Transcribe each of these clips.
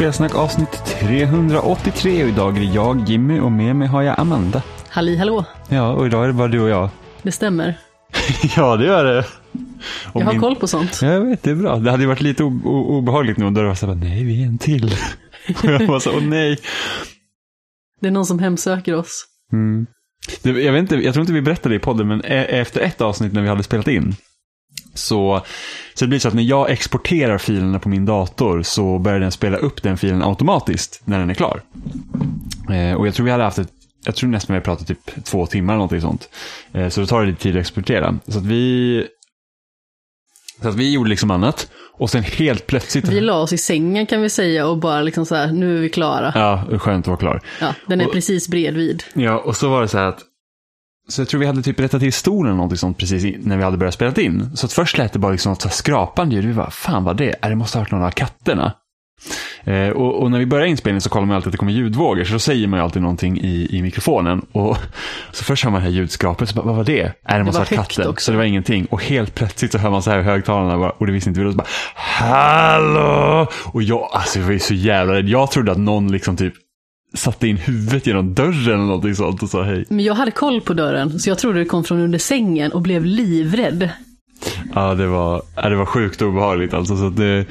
Spelsnack avsnitt 383 och idag är det jag, Jimmy och med mig har jag Amanda. Halli hallå, Ja, och idag är det bara du och jag. det stämmer. ja, det gör det. Och Jag har min- koll på sånt. Ja, jag vet, det är bra. Det hade ju varit lite obehagligt nu om det var så här, nej, vi är en till. och jag var så, åh nej. Det är någon som hemsöker oss. Mm. Det, jag, vet inte, jag tror inte vi berättade det i podden, men e- efter ett avsnitt när vi hade spelat in så, så det blir så att när jag exporterar filerna på min dator så börjar den spela upp den filen automatiskt när den är klar. Eh, och jag tror vi hade haft ett jag tror nästan vi har pratat typ två timmar eller någonting sånt. Eh, så då tar det lite tid att exportera. Så att vi så att vi gjorde liksom annat. Och sen helt plötsligt... Vi la oss i sängen kan vi säga och bara liksom så här, nu är vi klara. Ja, skönt att vara klar. Ja, den är Och- precis bredvid. Ja, och så var det så här att så jag tror vi hade typ rättat till stolen eller någonting sånt precis när vi hade börjat spela in. Så att först lät det bara liksom något skrapande ljud. Vi bara, fan vad det är? Det måste ha varit någon av katterna. Eh, och, och när vi börjar inspelningen så kollar man alltid att det kommer ljudvågor. Så då säger man ju alltid någonting i, i mikrofonen. Och så först hör man det här ljudskrapet. Så bara, vad var det? Är det måste ha varit katten. också. Så det var ingenting. Och helt plötsligt så hör man så här i högtalarna. Bara, och det visste inte vi. då. Så bara, Hallå! Och jag, alltså jag var ju så jävla rädd. Jag trodde att någon liksom typ satte in huvudet genom dörren eller någonting sånt och sa hej. Men jag hade koll på dörren, så jag trodde det kom från under sängen och blev livrädd. Ja, det var, ja, det var sjukt obehagligt alltså. Så det,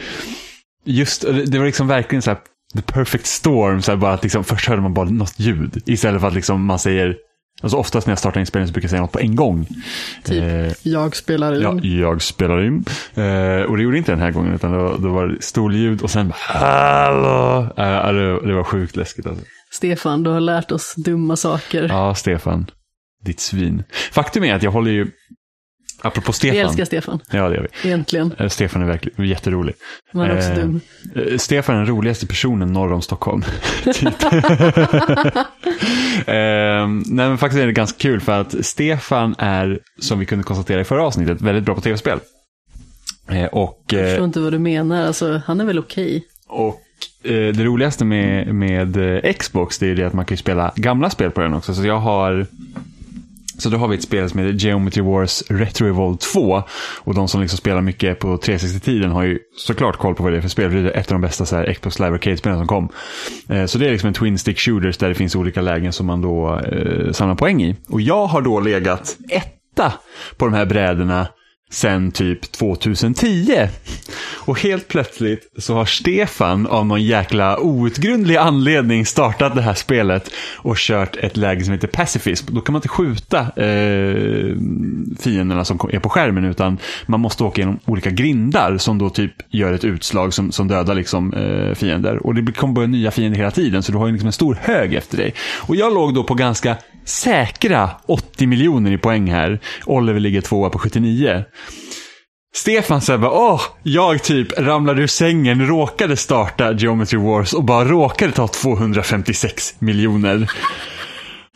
just, det det var liksom verkligen så här, the perfect storm. Så här, bara att liksom, först hörde man bara något ljud. Istället för att liksom man säger, alltså oftast när jag startar inspelningen så brukar jag säga något på en gång. Typ, Eh, jag spelar in. Ja, jag spelar in. Eh, och det gjorde inte den här gången, utan då var det storljud och sen bara, hallå. Eh, det, det var sjukt läskigt alltså. Stefan, du har lärt oss dumma saker. Ja, Stefan. Ditt svin. Faktum är att jag håller ju, apropå vi Stefan. älskar Stefan, Ja, det gör vi. egentligen. Eh, Stefan är verkligen jätterolig. Men också Eh, dum. Eh, Stefan är den roligaste personen norr om Stockholm. typ. eh, nej, men faktiskt är det ganska kul för att Stefan är, som vi kunde konstatera i förra avsnittet, väldigt bra på tv-spel. Eh, och Jag eh, förstår inte vad du menar, alltså han är väl okej. och eh, det roligaste med, med eh, Xbox det är det att man kan spela gamla spel på den också. Så jag har så då har vi ett spel som heter Geometry Wars Retro Evolve 2. Och de som liksom spelar mycket på 360-tiden har ju såklart koll på vad det är för spel. För det är ett av de bästa så här, Xbox Live Arcade-spelen som kom. Eh, så det är liksom en Twin Stick Shooters där det finns olika lägen som man då eh, samlar poäng i. Och jag har då legat etta på de här brädorna sen typ 2010. Och helt plötsligt så har Stefan av någon jäkla outgrundlig anledning startat det här spelet och kört ett läge som heter pacifism. Då kan man inte skjuta eh, fienderna som är på skärmen utan man måste åka genom olika grindar som då typ gör ett utslag som, som dödar liksom eh, fiender. Och det kommer börja nya fiender hela tiden så du har ju liksom en stor hög efter dig. Och jag låg då på ganska säkra 80 miljoner i poäng här. Oliver ligger tvåa på 79. Stefan säger bara, åh, jag typ ramlade ur sängen, råkade starta Geometry Wars och bara råkade ta 256 miljoner.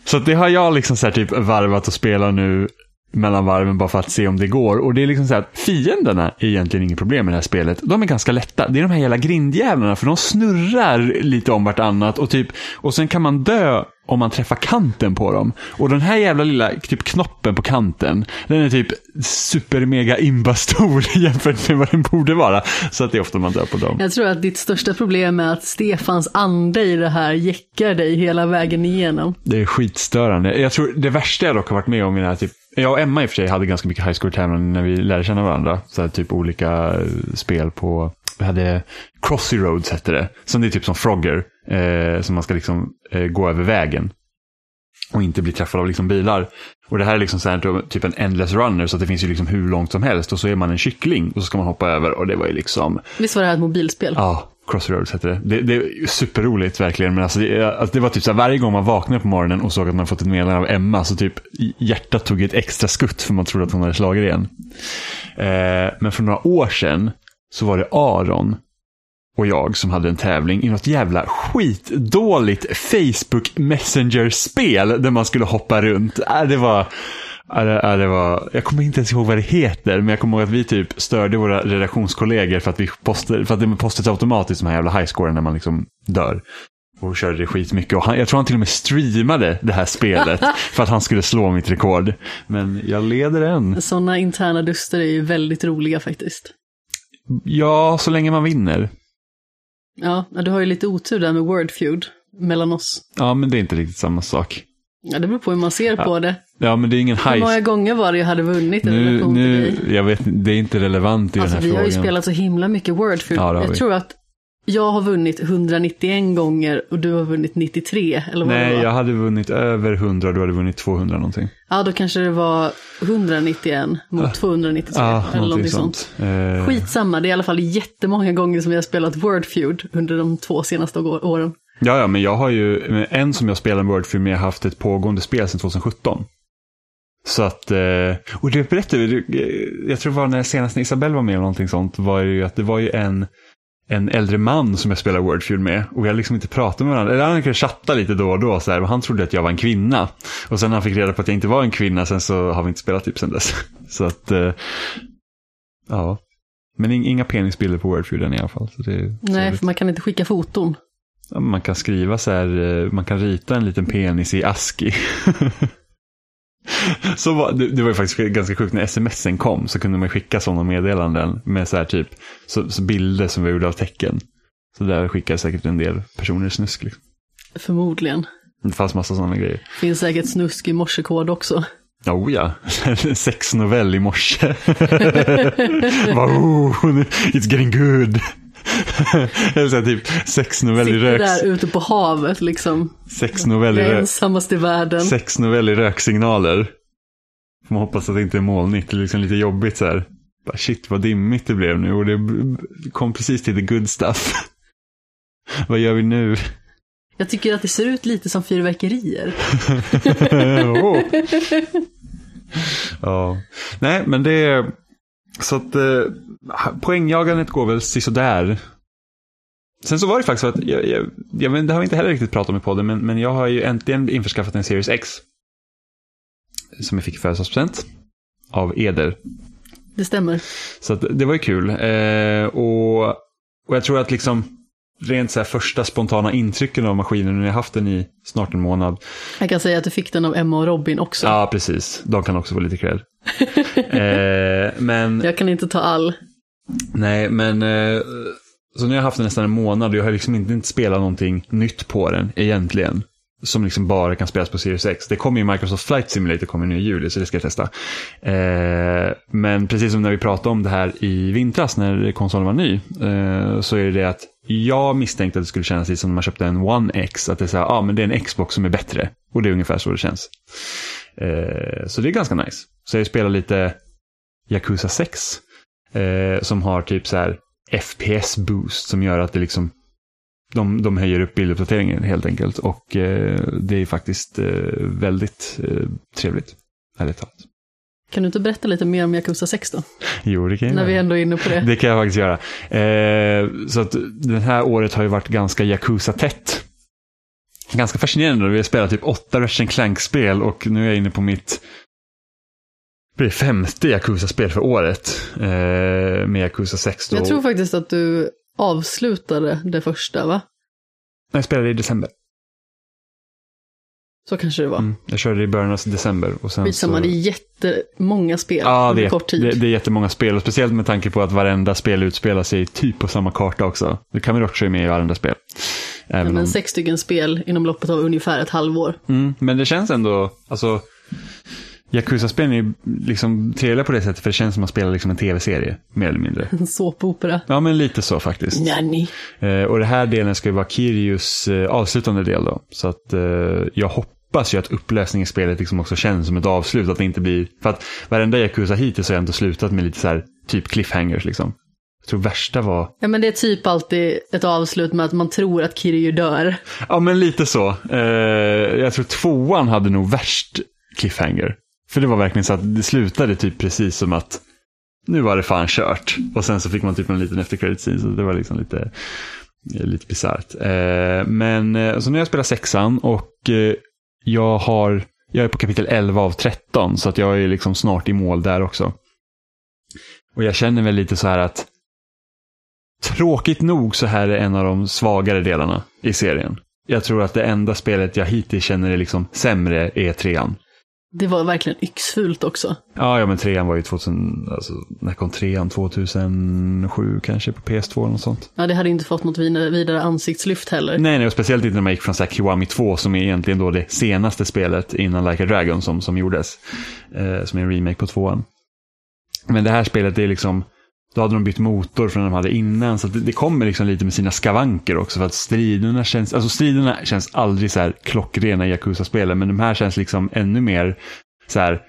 Så att det har jag liksom så här typ varvat och spelar nu mellan varven bara för att se om det går. Och det är liksom så här att fienderna är egentligen inget problem med det här spelet. De är ganska lätta. Det är de här jävla grindjävlarna för de snurrar lite om vartannat och typ, och sen kan man dö om man träffar kanten på dem. Och den här jävla lilla typ knoppen på kanten, den är typ super mega imba stor jämfört med vad den borde vara. Så att det är ofta man dör på dem. Jag tror att ditt största problem är att Stefans ande i det här jäckar dig hela vägen igenom. Det är skitstörande. Jag tror det värsta jag dock har varit med om i den här typ jag och Emma i och för sig hade ganska mycket high score-tävlingar när vi lärde känna varandra. Så här, typ olika eh, spel på, vi hade Crossy Roads hette det. Som det är typ som Frogger. Eh, som man ska liksom eh, gå över vägen. Och inte bli träffad av liksom bilar. Och det här är liksom så här, typ en endless runner. Så det finns ju liksom hur långt som helst. Och så är man en kyckling. Och så ska man hoppa över. Och det var ju liksom, Visst var det här ett mobilspel? Ja, Crossroads heter det. Det, det är superroligt verkligen. Men alltså det, alltså det var typ så här, varje gång man vaknade på morgonen och såg att man fått ett meddelande av Emma så typ hjärtat tog ett extra skutt för man trodde att hon hade slagit igen. Eh, men för några år sedan så var det Aron och jag som hade en tävling i något jävla skitdåligt Facebook Messenger-spel där man skulle hoppa runt. Äh, det var... Ja, det, ja, det var, jag kommer inte ens ihåg vad det heter, men jag kommer ihåg att vi typ störde våra redaktionskollegor för att, vi poster, för att det postas automatiskt de här jävla highscoren när man liksom dör. Och körde det skitmycket. Och han, jag tror han till och med streamade det här spelet för att han skulle slå mitt rekord. Men jag leder än. Sådana interna duster är ju väldigt roliga faktiskt. Ja, så länge man vinner. Ja, du har ju lite otur där med Wordfeud mellan oss. Ja, men det är inte riktigt samma sak. Ja, det beror på hur man ser på det. Ja, men det är ingen Hur många heist. gånger var det jag hade vunnit Nu, relation till nu, dig? jag vet det är inte relevant i Alltså den här vi har ju frågan. spelat så himla mycket Wordfeud. Ja, det har jag vi. tror att jag har vunnit 191 gånger och du har vunnit 93. Eller vad det Nej, jag hade vunnit över 100 och du hade vunnit 200 någonting. Ja, då kanske det var 191 mot 293. Ja, eller någonting sånt. Eh, Skitsamma, det är i alla fall jättemånga gånger som jag har spelat Wordfeud under de två senaste åren. Ja, ja, men jag har ju en som jag spelar med Wordfilm, jag har haft ett pågående spel sedan 2017. Så att, eh, och det berättade vi, det- jag tror det var när senast när Isabelle var med eller någonting sånt, var ju att det var ju en, en äldre man som jag spelar Wordfeud med och vi hade liksom inte pratat med varandra. Eller han kunde chatta lite då och då så här, och han trodde att jag var en kvinna. Och sen när han fick reda på att jag inte var en kvinna, sen så har vi inte spelat typ sen dess. Så att, eh, ja. Men ing- inga penisbilder på Wordfeud i alla fall. Så det Nej, för man kan inte skicka foton. Man kan skriva så här, eh, man kan rita en liten penis i ASCII. så var, det, det var ju faktiskt ganska sjukt, när smsen kom så kunde man skicka sådana meddelanden med så här typ, så, så bilder som var gjorda av tecken. Så där skickade säkert en del personer snusk. Liksom. Förmodligen. Det fanns massa sådana grejer. Finns säkert snusk i morsekod också. Oh ja, sexnovell i morse. Bara, oh, it's getting good. Eller så här, typ sexnovell i Sitter röks, där ute på havet liksom. i röks. ensammast i världen. Sex novell i röksignaler. Man hoppas att det inte är molnigt. Det är liksom lite jobbigt så här. Bara, shit vad dimmigt det blev nu och det kom precis till the good stuff. vad gör vi nu? Jag tycker att det ser ut lite som fyrverkerier. Åh. ja. Nej, men det är... Så att eh, poängjagandet går väl sisådär. Sen så var det faktiskt så att, jag, jag, jag, det har vi inte heller riktigt pratat om i podden, men, men jag har ju äntligen införskaffat en Series X. Som jag fick i födelsedagspresent. Av Eder. Det stämmer. Så att det var ju kul. Eh, och, och jag tror att liksom rent så första spontana intrycken av maskinen, när jag haft den i snart en månad. Jag kan säga att du fick den av Emma och Robin också. Ja, precis. De kan också få lite cred. eh, men, Jag kan inte ta all. nej, men eh, så nu har jag haft den nästan en månad och jag har liksom inte, inte spelat någonting nytt på den egentligen. Som liksom bara kan spelas på Series X. Det kommer ju Microsoft Flight Simulator kommer nu i juli, så det ska jag testa. Eh, men precis som när vi pratade om det här i vintras när konsolen var ny, eh, så är det det att jag misstänkte att det skulle kännas lite som när man köpte en One X, att det är så här, ah, men det är en Xbox som är bättre. Och det är ungefär så det känns. Eh, så det är ganska nice. Så jag spelar lite Yakuza 6, eh, som har typ så här FPS-boost som gör att det liksom de, de höjer upp bilduppdateringen helt enkelt. Och eh, det är faktiskt eh, väldigt eh, trevligt. Ärligt talat. Kan du inte berätta lite mer om Yakuza 6 då? Jo, det kan jag När vi ändå är inne på det. Det kan jag faktiskt göra. Eh, så att det här året har ju varit ganska Yakuza-tätt. Ganska fascinerande. Vi har spelat typ åtta Ratchet Clank-spel och nu är jag inne på mitt det blir femte Yakuza-spel för året. Eh, med Yakuza 6 då. Jag tror faktiskt att du avslutade det första, va? Nej, Jag spelade i december. Så kanske det var. Mm. Jag körde i början av december. Och sen Skitsamma, så... det är jättemånga spel Ja, det är, kort tid. det, det är jättemånga spel. Och speciellt med tanke på att varenda spel utspelar sig typ på samma karta också. Det kan vi också med i varenda spel. Även Men om... sex stycken spel inom loppet av ungefär ett halvår. mm, men det känns ändå, alltså, Yakuza-spelen är ju liksom trevliga på det sättet för det känns som att man spelar liksom en tv-serie, mer eller mindre. En såpopera. Ja, men lite så faktiskt. Nanny. Eh, och det här delen ska ju vara Kirius eh, avslutande del då. Så att eh, jag hoppas ju att upplösningen i spelet liksom också känns som ett avslut. Att det inte blir... För att varenda Yakuza hittills har jag ändå slutat med lite så här typ cliffhangers liksom. Jag tror värsta var... Ja men det är typ alltid ett avslut med att man tror att Kiryu dör. Ja, men lite så. Eh, jag tror tvåan hade nog värst cliffhanger. För det var verkligen så att det slutade typ precis som att nu var det fan kört. Och sen så fick man typ en liten eftercredit scene, så det var liksom lite, eh, lite bisarrt. Eh, men eh, så nu har jag spelat sexan och eh, jag har, jag är på kapitel 11 av 13, så att jag är liksom snart i mål där också. Och jag känner väl lite så här att tråkigt nog så här är en av de svagare delarna i serien. Jag tror att det enda spelet jag hittills känner är liksom sämre är trean. Det var verkligen yxfult också. Ja, ja men trean var ju 2000, alltså när kom trean? 2007 kanske på PS2 eller något sånt. Ja, det hade inte fått något vidare, ansiktslyft heller. Nej, nej, och speciellt inte när man gick från så här Kiwami 2 som är egentligen då det senaste spelet innan Like a Dragon som, som gjordes. Eh, som är en remake på tvåan. Men det här spelet det är liksom, då hade de bytt motor från den de hade innan. Så det, det, kommer liksom lite med sina skavanker också. För att striderna känns, alltså striderna känns aldrig så här klockrena i Yakuza-spelen. Men de här känns liksom ännu mer så här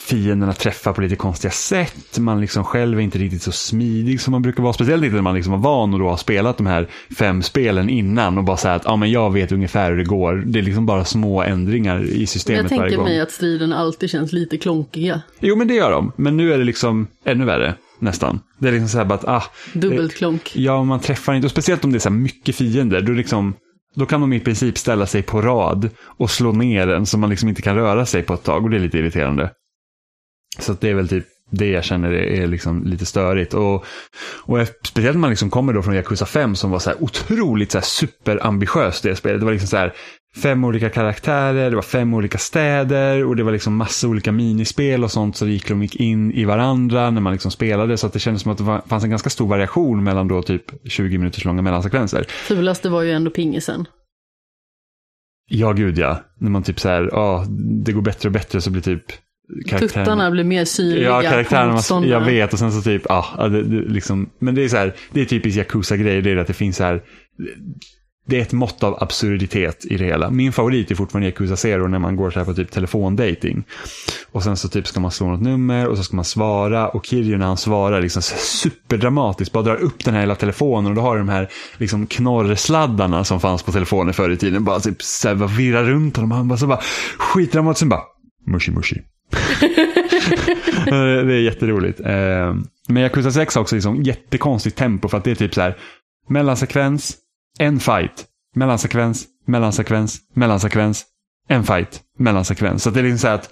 fienderna träffar på lite konstiga sätt. Man liksom själv är inte riktigt så smidig som man brukar vara. Speciellt inte när man liksom var van och då har spelat de här fem spelen innan och bara säga att ja, men jag vet ungefär hur det går. Det är liksom bara små ändringar i systemet varje gång. Jag tänker mig att striden alltid känns lite klonkiga. Jo, men det gör de. Men nu är det liksom ännu värre. Nästan. Det är liksom så här bara att, ah. Dubbelt klonk. Ja, man träffar inte. Och speciellt om det är så här mycket fiender. Då liksom, då kan de i princip ställa sig på rad och slå ner den så man liksom inte kan röra sig på ett tag. Och det är lite irriterande. Så det är väl typ det jag känner är liksom lite störigt. Och, och speciellt när man liksom kommer då från Yakuza 5 som var så här otroligt så här superambitiöst det spelet. Det var liksom så här fem olika karaktärer, det var fem olika städer och det var liksom massa olika minispel och sånt så gick de gick in i varandra när man liksom spelade. Så att det kändes som att det fanns en ganska stor variation mellan då typ 20 minuters långa mellansekvenser. Fulaste var ju ändå pingisen. Ja, gud ja. När man typ så här, ja, det går bättre och bättre så blir typ Tuttarna blir mer synliga. Ja, karaktärerna. Jag vet och sen så typ, ja, det, det, liksom, men det är så här, det är typiskt Yakuza-grejer, det är att det finns så här, det är ett mått av absurditet i det hela. Min favorit är fortfarande Yakuza Zero när man går så här på typ telefondating. Och sen så typ ska man slå något nummer och så ska man svara och Kirju när han svarar liksom superdramatiskt bara drar upp den här hela telefonen och då har de här liksom knorrsladdarna som fanns på telefonen förr i tiden bara typ så här, bara virrar runt honom och han bara så bara skitdramatiskt sen bara mushi mushi. det är jätteroligt. Ehm, men Yakuza 6 har också liksom jättekonstigt tempo för att det är typ så här mellansekvens, en fight, mellansekvens, mellansekvens, mellansekvens, en fight, mellansekvens. Så det är liksom så här att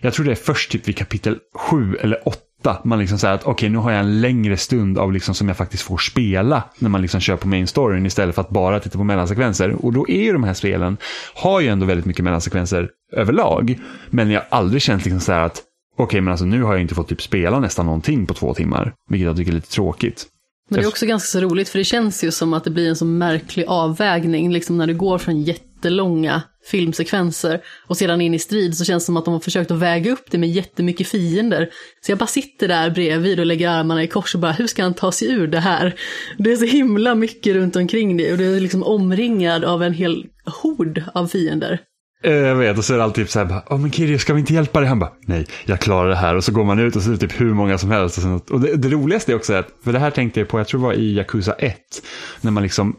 jag tror det är först typ vid kapitel 7 eller 8 man liksom säger att okej okay, nu har jag en längre stund av liksom som jag faktiskt får spela när man liksom kör på main storyn istället för att bara titta på mellansekvenser. Och då är ju de här spelen, har ju ändå väldigt mycket mellansekvenser överlag. Men jag har aldrig känt liksom så här att okej okay, men alltså nu har jag inte fått typ spela nästan någonting på två timmar. Vilket jag tycker är lite tråkigt. Men det är också ganska så roligt för det känns ju som att det blir en så märklig avvägning liksom när det går från jättelånga filmsekvenser och sedan in i strid så känns det som att de har försökt att väga upp det med jättemycket fiender. Så jag bara sitter där bredvid och lägger armarna i kors och bara hur ska han ta sig ur det här? Det är så himla mycket runt omkring det och det är liksom omringad av en hel hord av fiender. Eh, jag vet, och så är det alltid typ så här, oh, men Kirjo, ska vi inte hjälpa dig? Han bara, nej, jag klarar det här. Och så går man ut och så är det typ hur många som helst. Och, sen, och det, det, roligaste är också att, för det här tänkte jag på, jag tror det var i Yakuza 1, när man liksom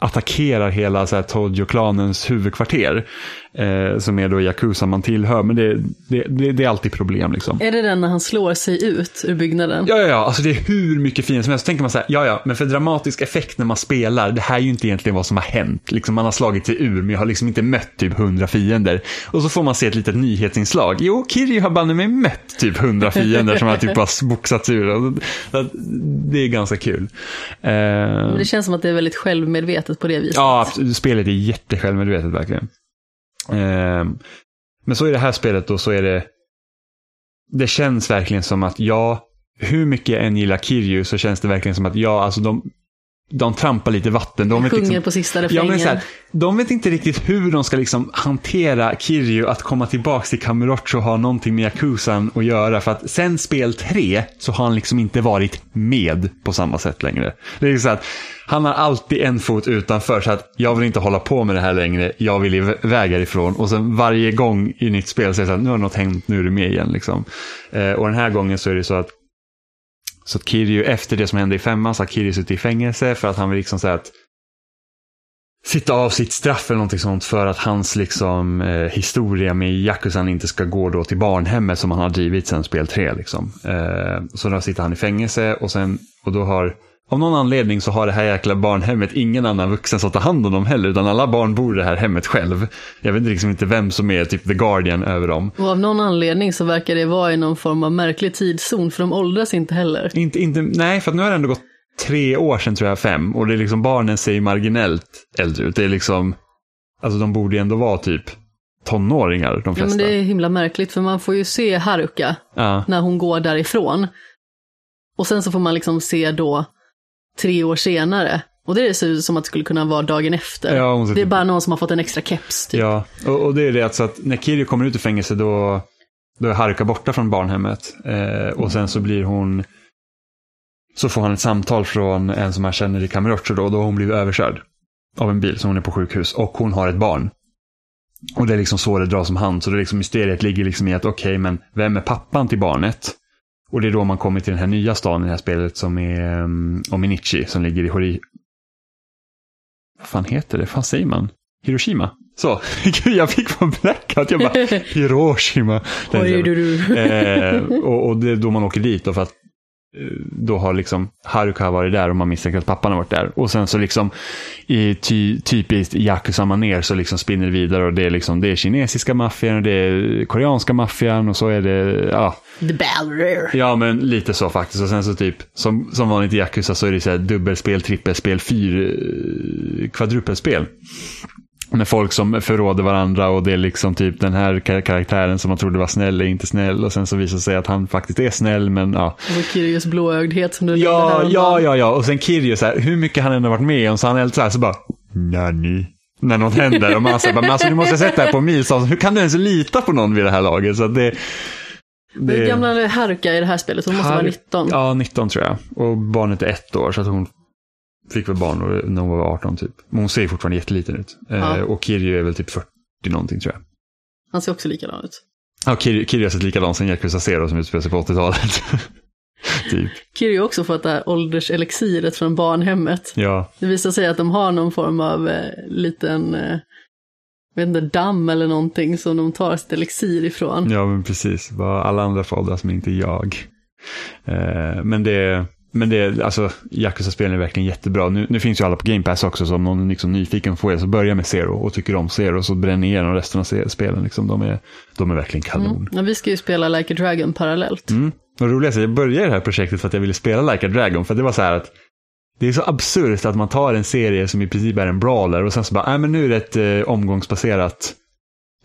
attackerar hela Tojo-klanens huvudkvarter. Eh, som är då Yakuza man tillhör. Men det, det, det, det, är alltid problem liksom. Är det den när han slår sig ut ur byggnaden? Ja, ja, ja. Alltså det är hur mycket fiender som helst. Så tänker man så här, ja, ja, men för dramatisk effekt när man spelar, det här är ju inte egentligen vad som har hänt. Liksom man har slagit sig ur, men jag har liksom inte mött typ hundra fiender. Och så får man se ett litet nyhetsinslag. Jo, Kiryu har banne mig mött typ hundra fiender som har typ bara boxats ur. Det är ganska kul. Men det känns som att det är väldigt självmedvetet på det viset. Ja, spelet är jättesjälvmedvetet verkligen. Ehm, men så i det här spelet då så är det, det känns verkligen som att ja, hur mycket jag än gillar Kirju så känns det verkligen som att ja, alltså de, de trampar lite vatten. De sjunger liksom, på sista refrängen. Ja, men så här, de vet inte riktigt hur de ska liksom hantera Kiryu att komma tillbaka till Kamurocho och ha någonting med Yakuzan att göra. För att sen spel tre så har han liksom inte varit med på samma sätt längre. Det är så att han har alltid en fot utanför så att jag vill inte hålla på med det här längre. Jag vill iväg härifrån. Och sen varje gång i nytt spel så är det så att nu har något hänt, nu är du med igen. Liksom. Eh, och den här gången så är det så att så att Kiryu, efter det som hände i femman, så har Kirju suttit i fängelse för att han vill liksom säga att sitta av sitt straff eller någonting sånt för att hans liksom, eh, historia med Yakuzan inte ska gå då till barnhemmet som han har drivit sedan spel 3. Liksom. Eh, så då sitter han i fängelse och, sen, och då har av någon anledning så har det här jäkla barnhemmet ingen annan vuxen som tar hand om dem heller, utan alla barn bor i det här hemmet själv. Jag vet liksom inte vem som är typ the guardian över dem. Och av någon anledning så verkar det vara i någon form av märklig tidszon, för de åldras inte heller. Inte, inte, nej, för nu har det ändå gått tre år sedan tror jag, fem, och det är liksom barnen ser marginellt äldre ut. Det är liksom, alltså de borde ju ändå vara typ tonåringar, de Ja, flesta. men det är himla märkligt för man får ju se Haruka ja. när hon går därifrån. Och sen så får man liksom se då tre år senare. Och det ser ut som att det skulle kunna vara dagen efter. Ja, det är bara någon som har fått en extra keps. Typ. Ja, och, och det är det alltså att när Kiryu kommer ut ur fängelse då, då är Haruka borta från barnhemmet. Eh, och sen så blir hon, så får han ett samtal från en som han känner i Kamurocho då, då har hon blivit överkörd av en bil, så hon är på sjukhus och hon har ett barn. Och det är liksom så det dras som hand, så det är liksom mysteriet ligger liksom i att okej, men vem är pappan till barnet? Och det är då man kommer till den här nya staden i det här spelet som är um, Ominichi, som ligger i Hori... Vad fan heter det? Vad säger man? Hiroshima? Så, Gud, jag fick på blackout. Jag bara, Hiroshima. Eh, och, och det är då man åker dit då för att då har liksom Haruka varit där och man misstänker att pappan har varit där. Och sen så liksom i ty, typiskt Yakuza-manér så liksom spinner det vidare och det är liksom det är kinesiska maffian och det är koreanska maffian och så är det, ja, The Baller. ja men lite så faktiskt. Och sen så typ som, som vanligt i Yakuza så är det så här dubbelspel, trippelspel, fyr, eh, kvadrupelspel. Med folk som förråder varandra och det är liksom typ den här kar- karaktären som man trodde var snäll är inte snäll och sen så visar det sig att han faktiskt är snäll men ja. Och så Kyrios blåögdhet som du Ja, ja, ja, ja. Och sen Kirjo så här, hur mycket han än har varit med om så han är så här så bara, nani. När något händer och man säger, men alltså du måste sätta det här på milsavstånd. Hur kan du ens lita på någon vid det här laget? Så det, Men Hur gammal är Haruka i det här spelet? Hon måste vara Har- 19. Ja, 19 tror jag. Och barnet är ett år så att hon fick väl barn när hon var 18 typ. Men hon ser fortfarande jätteliten ut. Eh, Ja. och Kirjo är väl typ 40 någonting tror jag. Han ser också likadan ut. Ja, Kirjo, Kirjo har sett likadan sen Yakuza Zero som utspelar sig på 80-talet. typ. Kiryu har också fått det här ålderselixiret från barnhemmet. Ja, Det visar sig att de har någon form av eh, liten, eh, vet inte, damm eller någonting som de tar sitt elixir ifrån. ja men precis. Bara alla andra får åldras men inte jag. Eh, men det, men det, alltså Yakuza-spelen är verkligen jättebra. Nu, nu finns ju alla på Game Pass också, så om någon är liksom nyfiken får jag så börja med Zero och tycker om Zero så bränner igenom resten av spelen. Liksom. De, är, de är verkligen kanon. Mm. Ja, vi ska ju spela Like a Dragon parallellt. Mm. Roligast är att jag började det här projektet för att jag ville spela Like a Dragon. För det var så här att det är så absurt att man tar en serie som i princip är en brawler och sen så bara, nej men nu är det ett eh, omgångsbaserat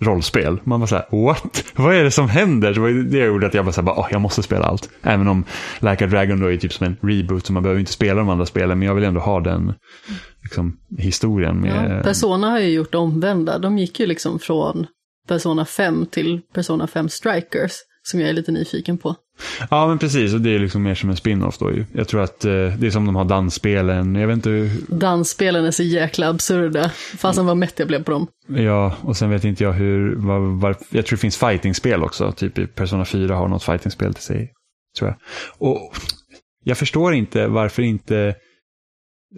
rollspel. Man var så här, what? Vad är det som händer? Så var det gjorde att jag bara så här, bara, oh, jag måste spela allt. Även om Like a Dragon då är typ som en reboot så man behöver inte spela de andra spelen. Men jag vill ändå ha den liksom, historien med... Ja, Persona har ju gjort omvända. De gick ju liksom från Persona 5 till Persona 5 Strikers, som jag är lite nyfiken på. Ja, men precis. Och det är liksom mer som en spin-off då ju. Jag tror att eh, det är som de har dansspelen. Jag vet inte hur, Dansspelen är så jäkla absurda. Fasen vad mätt jag blev på dem. Ja, och sen vet inte jag hur, var, var, jag tror det finns fightingspel också, typ i Persona 4 har något fightingspel till sig, tror jag. Och jag förstår inte varför inte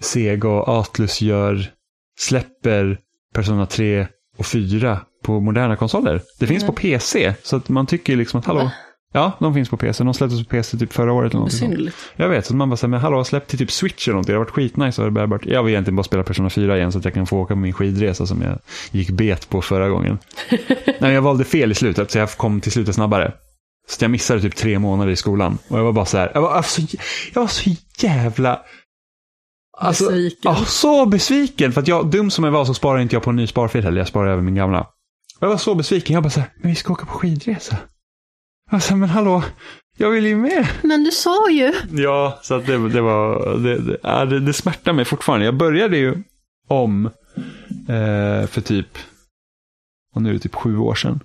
Sega och Atlus gör, släpper Persona 3 och 4 på moderna konsoler. Det finns på PC, så att man tycker liksom att hallå, Va? ja, de finns på PC, de släpptes på PC typ förra året eller. Besynnerligt. Jag vet, så man bara säger, men hallå, släpp till typ Switch eller någonting. Det har varit skitnice. och det bara, jag vill egentligen bara spela Persona 4 igen så att jag kan få åka på min skidresa som jag gick bet på förra gången. Nej, jag valde fel i slutet, så jag kom till slutet snabbare. Så jag missade typ tre månader i skolan. Och jag var bara så här, jag var, alltså, jag var så jävla... Alltså, Besviken. ja, så besviken. För att jag, dum som jag var så sparade inte jag på en ny sparfil heller. Jag sparade över min gamla. Och jag var så besviken. Jag bara så här, men vi ska åka på skidresa. Jag var så här, men hallå, jag vill ju med. Men du sa ju. Ja, så att det, det var, det, det, det, det smärtar mig fortfarande. Jag började ju om eh, för typ, och nu är det typ sju år sedan.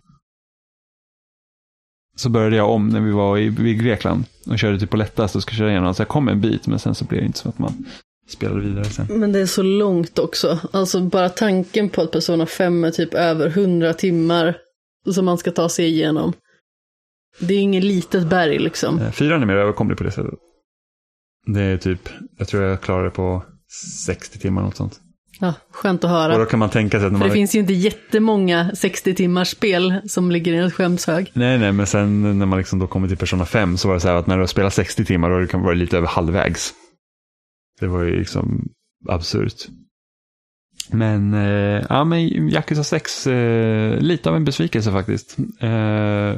Så började jag om när vi var i, i Grekland och körde typ på lättast och skulle köra igenom. Så jag kom en bit, men sen så blev det inte så att man spelade vidare sen. Men det är så långt också. Alltså bara tanken på att Persona 5 är typ över 100 timmar som man ska ta sig igenom. Det är inget litet berg liksom. Eh, Fyran är mer överkomlig på det sättet. Det är typ, jag tror jag klarar det på 60 timmar något sånt. Ja, skönt att Och höra. då kan man tänka sig att när För man... det finns ju inte jättemånga 60 timmars spel som ligger i en skämshög. Nej, nej, men sen när man liksom då kommer till Persona 5 så var det så här att när du har spelat 60 timmar då kan det vara lite över halvvägs. Det var ju liksom absurt. Men, eh, ja men Yakuza 6, eh, lite av en besvikelse faktiskt. Eh,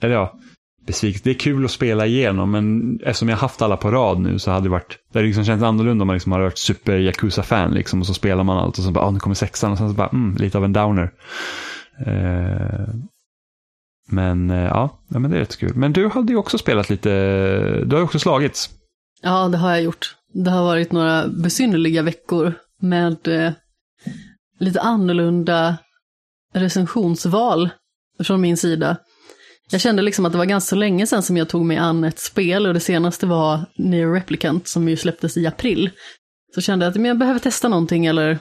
eller ja, besvikelse. Det är kul att spela igenom, men eftersom jag haft alla på rad nu så hade det varit, det hade liksom känts annorlunda om man liksom hade varit super Yakuza-fan liksom och så spelar man allt och så bara, ah, nu kommer sexan och sen så bara, mm, lite av en downer. Eh, men eh, ja, ja, men det är rätt kul. Men du hade ju också spelat lite, du har ju också slagits. Ja, det har jag gjort. Det har varit några besynnerliga veckor med eh, lite annorlunda recensionsval från min sida. Jag kände liksom att det var ganska länge sedan som jag tog mig an ett spel och det senaste var Near Replicant som ju släpptes i april. Så kände jag att jag behöver testa någonting eller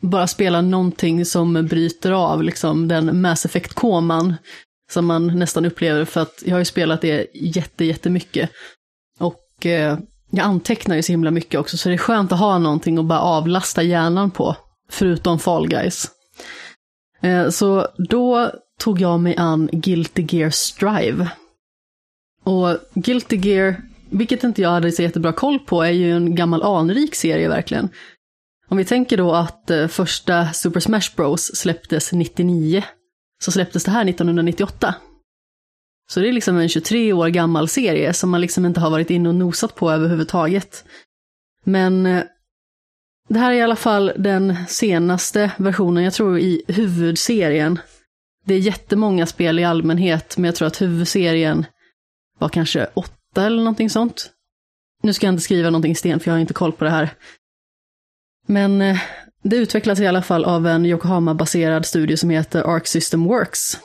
bara spela någonting som bryter av liksom den Mass Effect-koman som man nästan upplever för att jag har ju spelat det jätte, jättemycket. Och eh, jag antecknar ju så himla mycket också så det är skönt att ha någonting att bara avlasta hjärnan på, förutom Fall Guys. Eh, så då tog jag mig an Guilty Gear Strive. Och Guilty Gear, vilket inte jag hade så jättebra koll på, är ju en gammal anrik serie verkligen. Om vi tänker då att eh, första Super Smash Bros släpptes 99, så släpptes det här 1998. Så det är liksom en 23 år gammal serie som man liksom inte har varit inne och nosat på överhuvudtaget. Men eh, det här är i alla fall den senaste versionen, jag tror i huvudserien. Det är jättemånga spel i allmänhet, men jag tror att huvudserien var kanske åtta eller någonting sånt. Nu ska jag inte skriva någonting i sten, för jag har inte koll på det här. Men eh, det utvecklas i alla fall av en Yokohama-baserad studio som heter Arc System Works.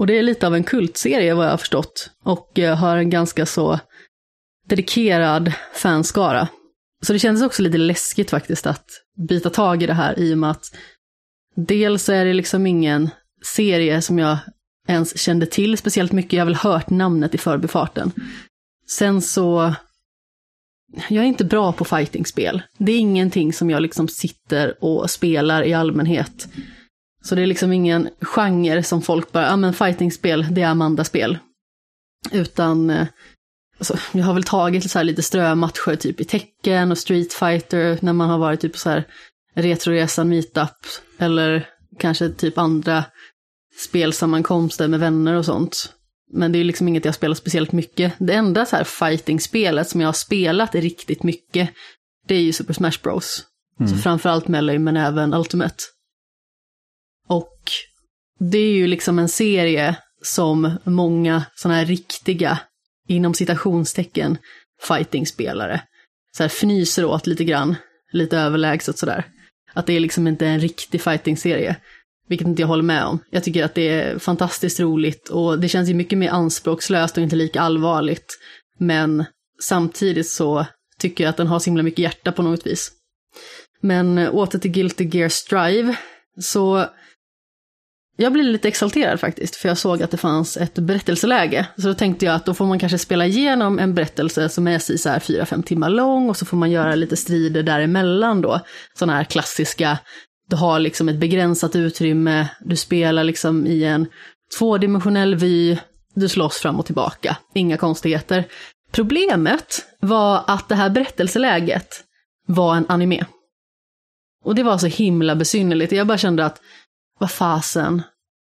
Och det är lite av en kultserie vad jag har förstått. Och eh, har en ganska så dedikerad fanskara. Så det kändes också lite läskigt faktiskt att byta tag i det här i och med att dels är det liksom ingen serie som jag ens kände till speciellt mycket. Jag har väl hört namnet i förbifarten. Sen så jag är inte bra på fightingspel. Det är ingenting som jag liksom sitter och spelar i allmänhet. Så det är liksom ingen genre som folk bara, ja men fightingspel, det är Amanda-spel. Utan, eh, alltså, jag har väl tagit så här lite strömatcher typ i tecken och Street Fighter när man har varit typ så här Retroresan meetup eller kanske typ andra spelsammankomster med vänner och sånt. Men det är liksom inget jag spelar speciellt mycket. Det enda så här fighting-spelet som jag har spelat riktigt mycket, det är ju Super Smash Bros. Mm. Så framförallt Melee, men även Ultimate. Det är ju liksom en serie som många sådana här riktiga, inom citationstecken, fighting-spelare så här fnyser åt lite grann, lite överlägset sådär. Att det är liksom inte en riktig fighting-serie. Vilket inte jag håller med om. Jag tycker att det är fantastiskt roligt och det känns ju mycket mer anspråkslöst och inte lika allvarligt. Men samtidigt så tycker jag att den har så himla mycket hjärta på något vis. Men åter till Guilty Gear Strive, så jag blev lite exalterad faktiskt, för jag såg att det fanns ett berättelseläge. Så då tänkte jag att då får man kanske spela igenom en berättelse som är så här 4-5 timmar lång och så får man göra lite strider däremellan då. Sådana här klassiska du har liksom ett begränsat utrymme, du spelar liksom i en tvådimensionell vy, du slåss fram och tillbaka. Inga konstigheter. Problemet var att det här berättelseläget var en anime. Och det var så himla besynnerligt. Jag bara kände att, vad fasen,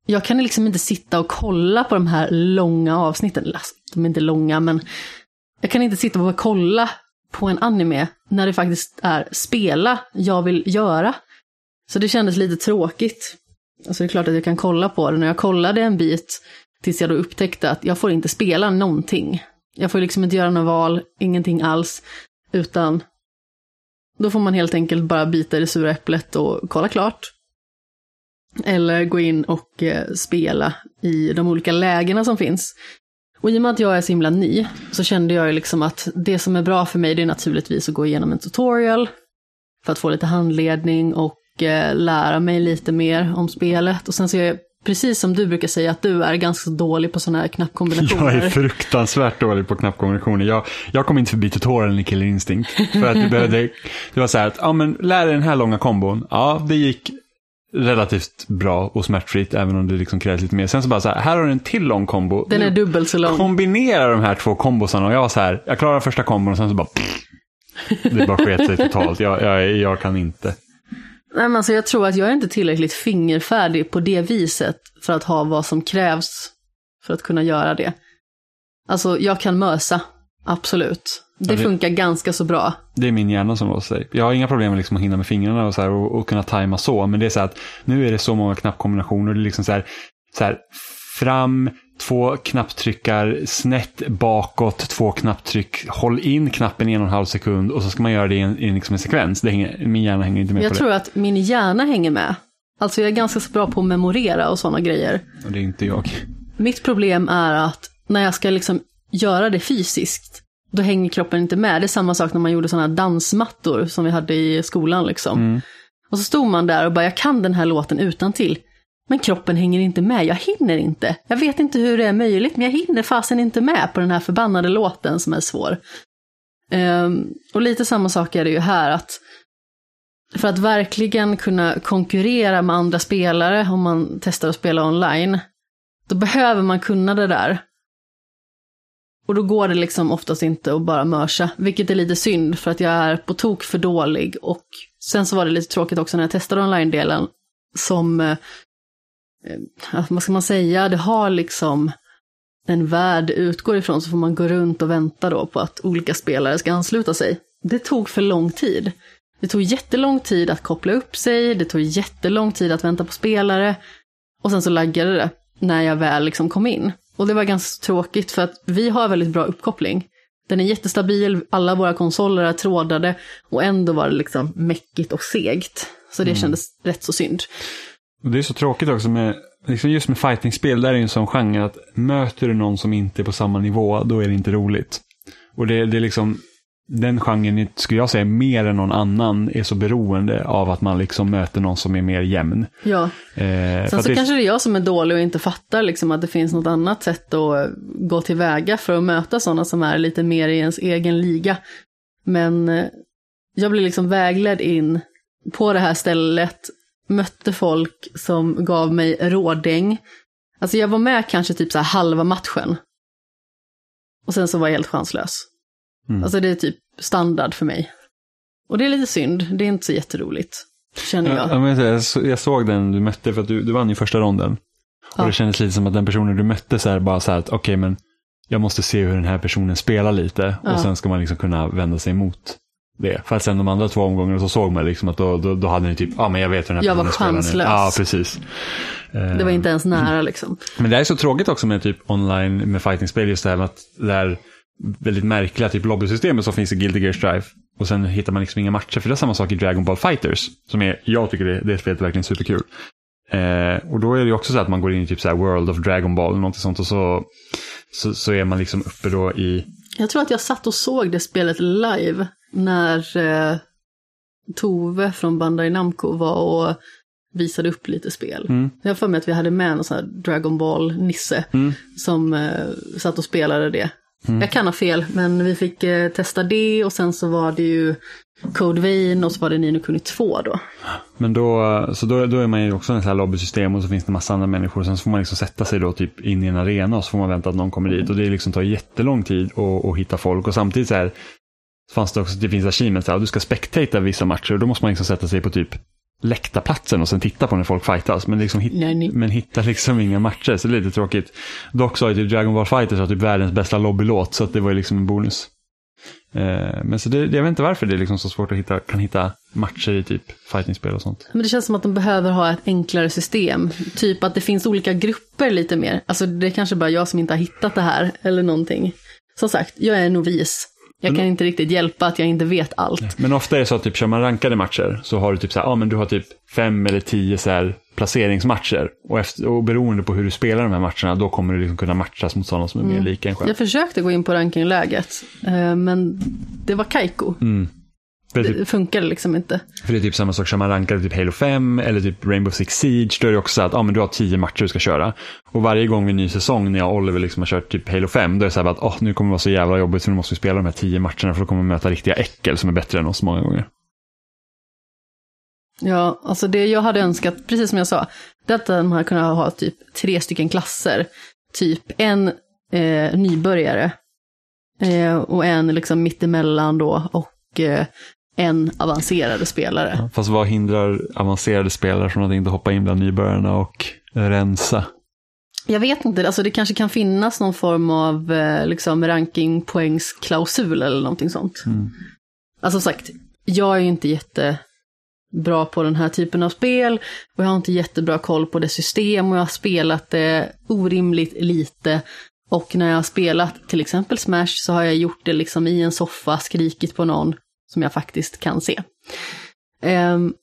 jag kan liksom inte sitta och kolla på de här långa avsnitten. De är inte långa, men jag kan inte sitta och kolla på en anime när det faktiskt är spela jag vill göra. Så det kändes lite tråkigt. Alltså det är klart att jag kan kolla på den. Och jag kollade en bit tills jag då upptäckte att jag får inte spela någonting. Jag får liksom inte göra några val, ingenting alls. Utan då får man helt enkelt bara bita i det sura äpplet och kolla klart. Eller gå in och eh, spela i de olika lägena som finns. Och i och med att jag är så himla ny så kände jag ju liksom att det som är bra för mig det är naturligtvis att gå igenom en tutorial för att få lite handledning och eh, lära mig lite mer om spelet. Och sen så är jag, precis som du brukar säga, att du är ganska dålig på sådana här knappkombinationer. Jag är fruktansvärt dålig på knappkombinationer. Jag, jag kom inte förbi tutorialen i Killer Instinct. För att du behövde, det var så här att, ja men lär dig den här långa kombon. Ja, det gick relativt bra och smärtfritt, även om det liksom krävs lite mer. Sen så bara så här, här har du en till lång kombo. Den är dubbelt så lång. Kombinera de här två kombosarna och jag var så här, jag klarar första kombon och sen så bara, pff, det bara sket sig totalt. Jag, jag, jag kan inte. Nej, men alltså jag tror att jag är inte tillräckligt fingerfärdig på det viset för att ha vad som krävs för att kunna göra det. Alltså, jag kan mösa. Absolut. Det, Ja, det- funkar ganska så bra. Det är min hjärna som låser sig. Jag har inga problem med liksom att hinna med fingrarna och, så och, och kunna tajma så. Men det är så här att nu är det så många knappkombinationer. Det är liksom så här, så här fram, två knapptryckar, snett bakåt, två knapptryck, håll in knappen i en och en halv sekund och så ska man göra det i en, i liksom en sekvens. Det hänger, min hjärna hänger inte med Jag på tror att min hjärna hänger med. Alltså jag är ganska så bra på att memorera och sådana grejer. det. Och det är inte jag. Mitt problem är att när jag ska liksom göra det fysiskt, då hänger kroppen inte med. Det är samma sak när man gjorde sådana här dansmattor som vi hade i skolan liksom. Mm. Och så stod man där och bara, jag kan den här låten utan till. Men kroppen hänger inte med, jag hinner inte. Jag vet inte hur det är möjligt, men jag hinner fasen inte med på den här förbannade låten som är svår. Ehm, och lite samma sak är det ju här, att för att verkligen kunna konkurrera med andra spelare, om man testar att spela online, då behöver man kunna det där. Och då går det liksom oftast inte att bara mörsa, vilket är lite synd för att jag är på tok för dålig. Och sen så var det lite tråkigt också när jag testade online-delen som, eh, eh, vad ska man säga, det har liksom en värld utgår ifrån så får man gå runt och vänta då på att olika spelare ska ansluta sig. Det tog för lång tid. Det tog jättelång tid att koppla upp sig, det tog jättelång tid att vänta på spelare och sen så laggade det när jag väl liksom kom in. Och det var ganska tråkigt för att vi har väldigt bra uppkoppling. Den är jättestabil, alla våra konsoler är trådade och ändå var det liksom mäckigt och segt. Så det kändes rätt så synd. Det är så tråkigt också med, liksom just med fightingspel, där är det en sån genre att möter du någon som inte är på samma nivå, då är det inte roligt. Och det, det är liksom, den genren skulle jag säga mer än någon annan är så beroende av att man liksom möter någon som är mer jämn. Ja, Eh, sen så det, kanske det är jag som är dålig och inte fattar liksom att det finns något annat sätt att gå tillväga för att möta sådana som är lite mer i ens egen liga. Men eh, jag blev liksom vägledd in på det här stället, mötte folk som gav mig rådäng. Alltså jag var med kanske typ så halva matchen. Och sen så var jag helt chanslös. Mm. Alltså det är typ standard för mig. Och det är lite synd, det är inte så jätteroligt, känner jag. Ja, jag, jag såg den du mötte, för att du, du vann ju första ronden. Ja. Och det kändes lite som att den personen du mötte så här, bara så här att okej men jag måste se hur den här personen spelar lite Ja. och sen ska man liksom kunna vända sig emot det. För att sen de andra två omgångarna så såg man liksom att då, då, då hade ni typ, ja men jag vet hur den här Jag var personen spelar nu. chanslös. Ja, precis. Det var inte ens nära liksom. Men det är så tråkigt också med typ online med fightingspel, just det här med att det är väldigt märkliga typ lobbysystemet som finns i Guilty Gear Strive. Och sen hittar man liksom inga matcher, för det är samma sak i Dragon Ball Fighters. Som är, jag tycker det, det spelet är verkligen superkul. Eh, och då är det ju också så att man går in i typ så World of Dragon Ball eller något sånt och så, så, så är man liksom uppe då i, Jag tror att jag satt och såg det spelet live när eh, Tove från Bandai Namco var och visade upp lite spel. Mm. Jag har för mig att vi hade med någon sån här Dragon Ball-nisse Mm. som eh, satt och spelade det. Jag kan ha fel, men vi fick eh, testa det och sen så var det ju Code Vein och så var det Nino Kuni 2 då. Men då, så då, då är man ju också i ett så här lobbysystem och så finns det massa andra människor. Sen så får man liksom sätta sig då typ in i en arena och så får man vänta att någon kommer dit. Och det liksom tar jättelång tid att, att hitta folk. Och samtidigt så här fanns det också, det finns achievements där, och du ska spectata vissa matcher och då måste man liksom sätta sig på typ läktarplatsen och sen titta på när folk fightas. Men, liksom hit, Nej, men hittar liksom inga matcher, så det är lite tråkigt. Dock har ju typ Dragon Ball Fighters har typ världens bästa lobbylåt, så att det var ju liksom en bonus. Eh, men så det, jag vet inte varför det är liksom så svårt att hitta, kan hitta matcher i typ fightingspel och sånt. Men det känns som att de behöver ha ett enklare system. Typ att det finns olika grupper lite mer. Alltså det är kanske bara jag som inte har hittat det här eller någonting. Som sagt, jag är novis. Jag kan inte riktigt hjälpa att jag inte vet allt. Men ofta är det så att typ, kör man rankade matcher så har du typ så här, ja men du har typ fem eller tio så här placeringsmatcher. Och, efter, och beroende på hur du spelar de här matcherna, då kommer du liksom kunna matchas mot sådana som är mer lika en själv. Jag försökte gå in på rankingläget, eh, men det var Kaiko. Mm. För, det typ, Det funkade liksom inte. för det är typ samma sak, kör man rankade typ Halo 5 eller typ Rainbow Six Siege, då är det också så att ja, men du har tio matcher du ska köra. Och varje gång vid en ny säsong när jag och Oliver liksom har kört typ Halo 5, då är det så här att oh, nu kommer det vara så jävla jobbigt så nu måste vi spela de här tio matcherna för då kommer vi möta riktiga äckel som är bättre än oss många gånger. Ja, alltså det jag hade önskat, precis som jag sa, det är att de hade kunnat ha typ tre stycken klasser. Typ en eh, nybörjare eh, och en liksom mittemellan då och eh, en avancerade spelare. Fast vad hindrar avancerade spelare från att inte hoppa in bland nybörjarna och rensa? Jag vet inte, alltså det kanske kan finnas någon form av eh, liksom rankingpoängsklausul eller någonting sånt. Mm. Alltså sagt, jag är ju inte jättebra på den här typen av spel och jag har inte jättebra koll på det system och jag har spelat det orimligt lite. Och när jag har spelat till exempel Smash så har jag gjort det liksom i en soffa, skrikit på någon som jag faktiskt kan se. Um,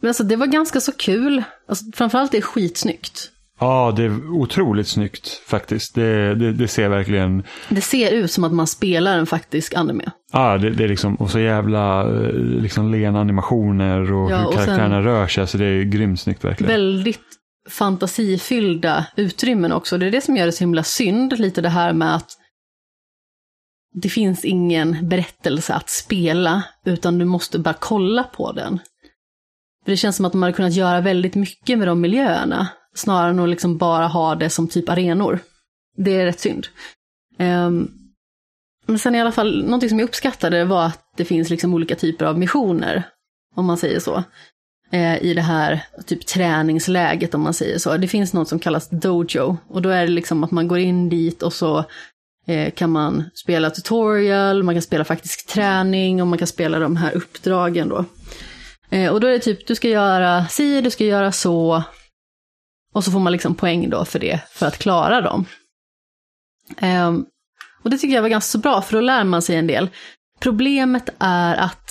men alltså det var ganska så kul. Alltså, framförallt det är skitsnyggt. Ja, det är otroligt snyggt faktiskt. Det, det, det ser verkligen... Det ser ut som att man spelar en faktisk anime. Ja, det, det är liksom, och så jävla eh, liksom, lena animationer och Ja, hur och sen- karaktärerna rör sig. Så det är grymt snyggt verkligen. Väldigt fantasifyllda utrymmen också. Det är det som gör det så himla synd, lite det här med att det finns ingen berättelse att spela, utan du måste bara kolla på den. För det känns som att de hade kunnat göra väldigt mycket med de miljöerna, snarare än att liksom bara ha det som typ arenor. Det är rätt synd. Um, men sen i alla fall, någonting som jag uppskattade var att det finns liksom olika typer av missioner, om man säger så eh, i det här typ träningsläget om man säger så. Det finns något som kallas dojo och då är det liksom att man går in dit och så Eh, kan man spela tutorial, man kan spela faktisk träning och man kan spela de här uppdragen då. Eh, och då är det typ, du ska göra si, du ska göra så. Och så får man liksom poäng då för det, för att klara dem. Ehm, och det tycker jag var ganska så bra, för då lär man sig en del. Problemet är att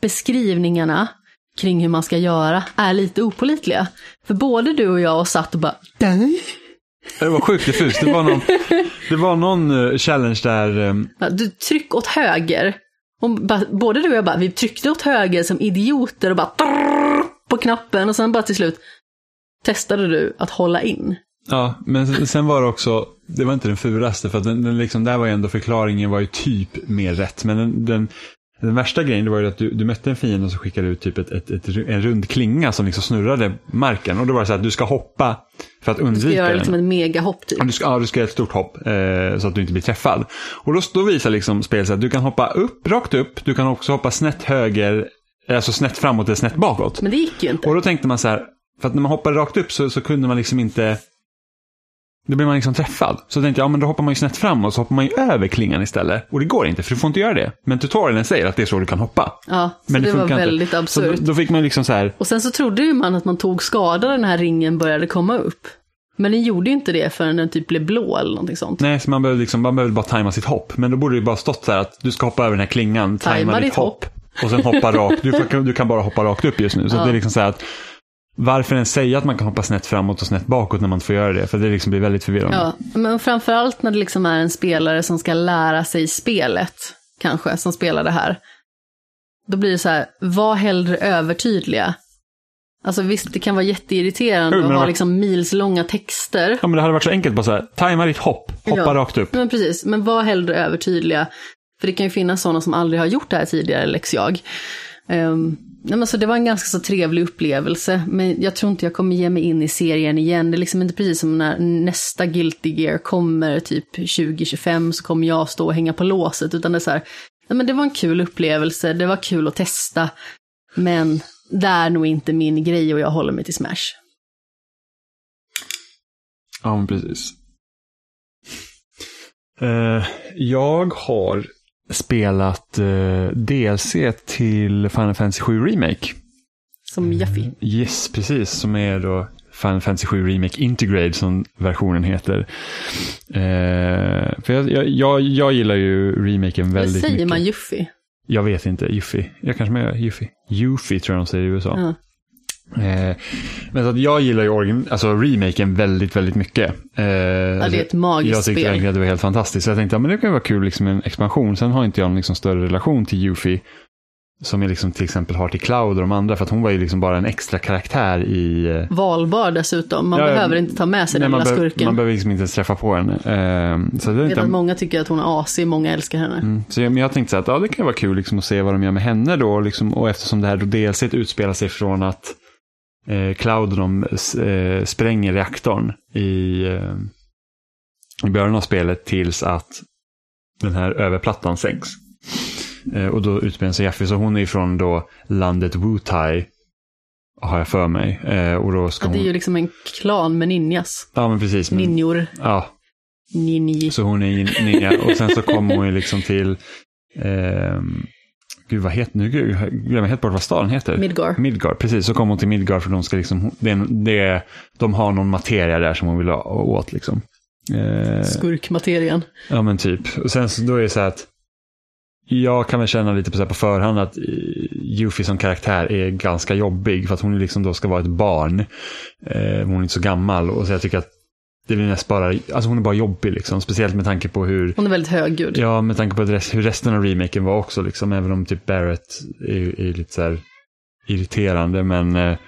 beskrivningarna kring hur man ska göra är lite opolitliga. För både du och jag satt och bara det var sjukt diffust. Det var någon, det var någon eh, challenge där... eh, Ja, Du tryck åt höger. Och både du och jag bara, vi tryckte åt höger som idioter och bara på knappen och sen bara till slut testade du att hålla in. Ja, men sen- sen var det också, det var inte den fulaste, för att den, den liksom, där var ju ändå förklaringen var ju typ mer rätt. Men den, den, den värsta grejen var ju att du, du mötte en fiende och så skickade du ut typ ett, ett, ett, en rund klinga som liksom snurrade marken. Och då var det så att du ska hoppa för att Du ska undvika göra den. liksom en megahopp typ. Ja, du ska, ja, du ska göra ett stort hopp eh, så att du inte blir träffad. Och då, då visar liksom spelet att du kan hoppa upp, rakt upp, du kan också hoppa snett höger, alltså snett framåt eller snett bakåt. Men det gick ju inte. Och då tänkte man så här, för att när man hoppade rakt upp så, så kunde man liksom inte, då blev man liksom träffad. Så tänkte jag, ja men då hoppar man ju snett framåt så hoppar man ju över klingan istället. Och det går inte, för du får inte göra det. Men tutorialen säger att det är så du kan hoppa. Ja, så Men det, var funkar inte. väldigt absurt. då, då fick man liksom så här, Och sen så trodde ju man att man tog skada när den här ringen började komma upp. Men den gjorde ju inte det förrän den typ blev blå eller någonting sånt. nej, så man behöver liksom, man behöver bara tajma sitt hopp. Men då borde det ju bara stått så här att du ska hoppa över den här klingan, tajma, Tajma ditt ditt hopp. Och sen hoppa rakt, du, du kan bara hoppa rakt upp just nu. Så Ja. det är liksom så här att, varför ens säga att man kan hoppa snett framåt och snett bakåt när man inte får göra det? För det liksom blir väldigt förvirrande. Ja, men framförallt när det liksom är en spelare som ska lära sig spelet, kanske, som spelar det här. Då blir det så här, var hellre övertydliga. Alltså visst, det kan vara jätteirriterande Jo, att ha liksom milslånga texter. Ja, men det hade varit så enkelt bara så här, tajma ditt hopp, hoppa Ja. rakt upp. Men precis, men var hellre övertydliga. För det kan ju finnas sådana som aldrig har gjort det här tidigare, läx jag. Um, nej, men så det var en ganska så trevlig upplevelse, men jag tror inte jag kommer ge mig in i serien igen. Det är liksom inte precis som när nästa Guilty Gear kommer, typ 2025, så kommer jag stå och hänga på låset, utan det är så här, nej, men det var en kul upplevelse, det var kul att testa, men det är nog inte min grej och jag håller mig till Smash. Ja, men precis. Uh, jag har spelat uh, DLC till Final Fantasy 7 Remake. Som Jaffi. Yes, precis. Som är då Final Fantasy 7 Remake Integrate som versionen heter. Eh, för jag, jag, jag, jag gillar ju remaken väldigt säger mycket. man Juffi? Jag vet inte, Yuffie. Jag kanske med Yuffie. Yuffie tror jag de säger i USA. Ja. Eh, men så att jag gillar ju origin, alltså remaken väldigt, väldigt mycket. Eh, Ja, det är ett magiskt Jag tyckte spel. verkligen att det var helt fantastiskt. Så jag tänkte, ja, men det kan ju vara kul liksom en expansion. Sen har inte jag någon liksom större relation till Yuffie. Som jag liksom till exempel har till Cloud och de andra. För att hon var ju liksom bara en extra karaktär i... eh, Valbar dessutom, man Ja, ja, behöver inte ta med sig nej, den lilla skurken. man behöver liksom inte ens träffa på henne. Eh, så det Jag vet inte, att många tycker att hon är asig, många älskar henne. Mm. Så jag, men jag tänkte så här att ja, det kan vara kul liksom, att se vad de gör med henne då. Liksom, och eftersom det här då DLC utspelar sig från att eh, Cloud och de eh, spränger reaktorn i, eh, i början av spelet tills att den här överplattan sänks. Eh, och då utspelar sig Jaffe, så hon är från då landet Wutai. har jag för mig. Eh, och då ska Ja, det är hon... ju liksom en klan med ninjas. Ja, men precis. Men, Ninjor. ja, Ninji. så hon är ninja. Och sen så kommer hon ju liksom till... gud, vad heter... Nu glömmer jag helt bort vad staden heter. Midgar. Midgard, precis. Så kommer hon till Midgard för de ska liksom... Det, det, är- de har någon materia där som hon vill ha åt liksom. Eh, Skurkmaterian. Ja men typ. Och sen så då är det så här att jag kan väl känna lite på, så här på förhand att Yuffie som karaktär är ganska jobbig för att hon liksom då ska vara ett barn. Eh, hon är inte så gammal och så jag tycker att det blir mest bara, alltså hon är bara jobbig liksom. Speciellt med tanke på hur, Hon är väldigt högljudd. ja med tanke på rest, hur resten av remaken var också liksom. Även om typ Barrett är, är lite så här irriterande men eh,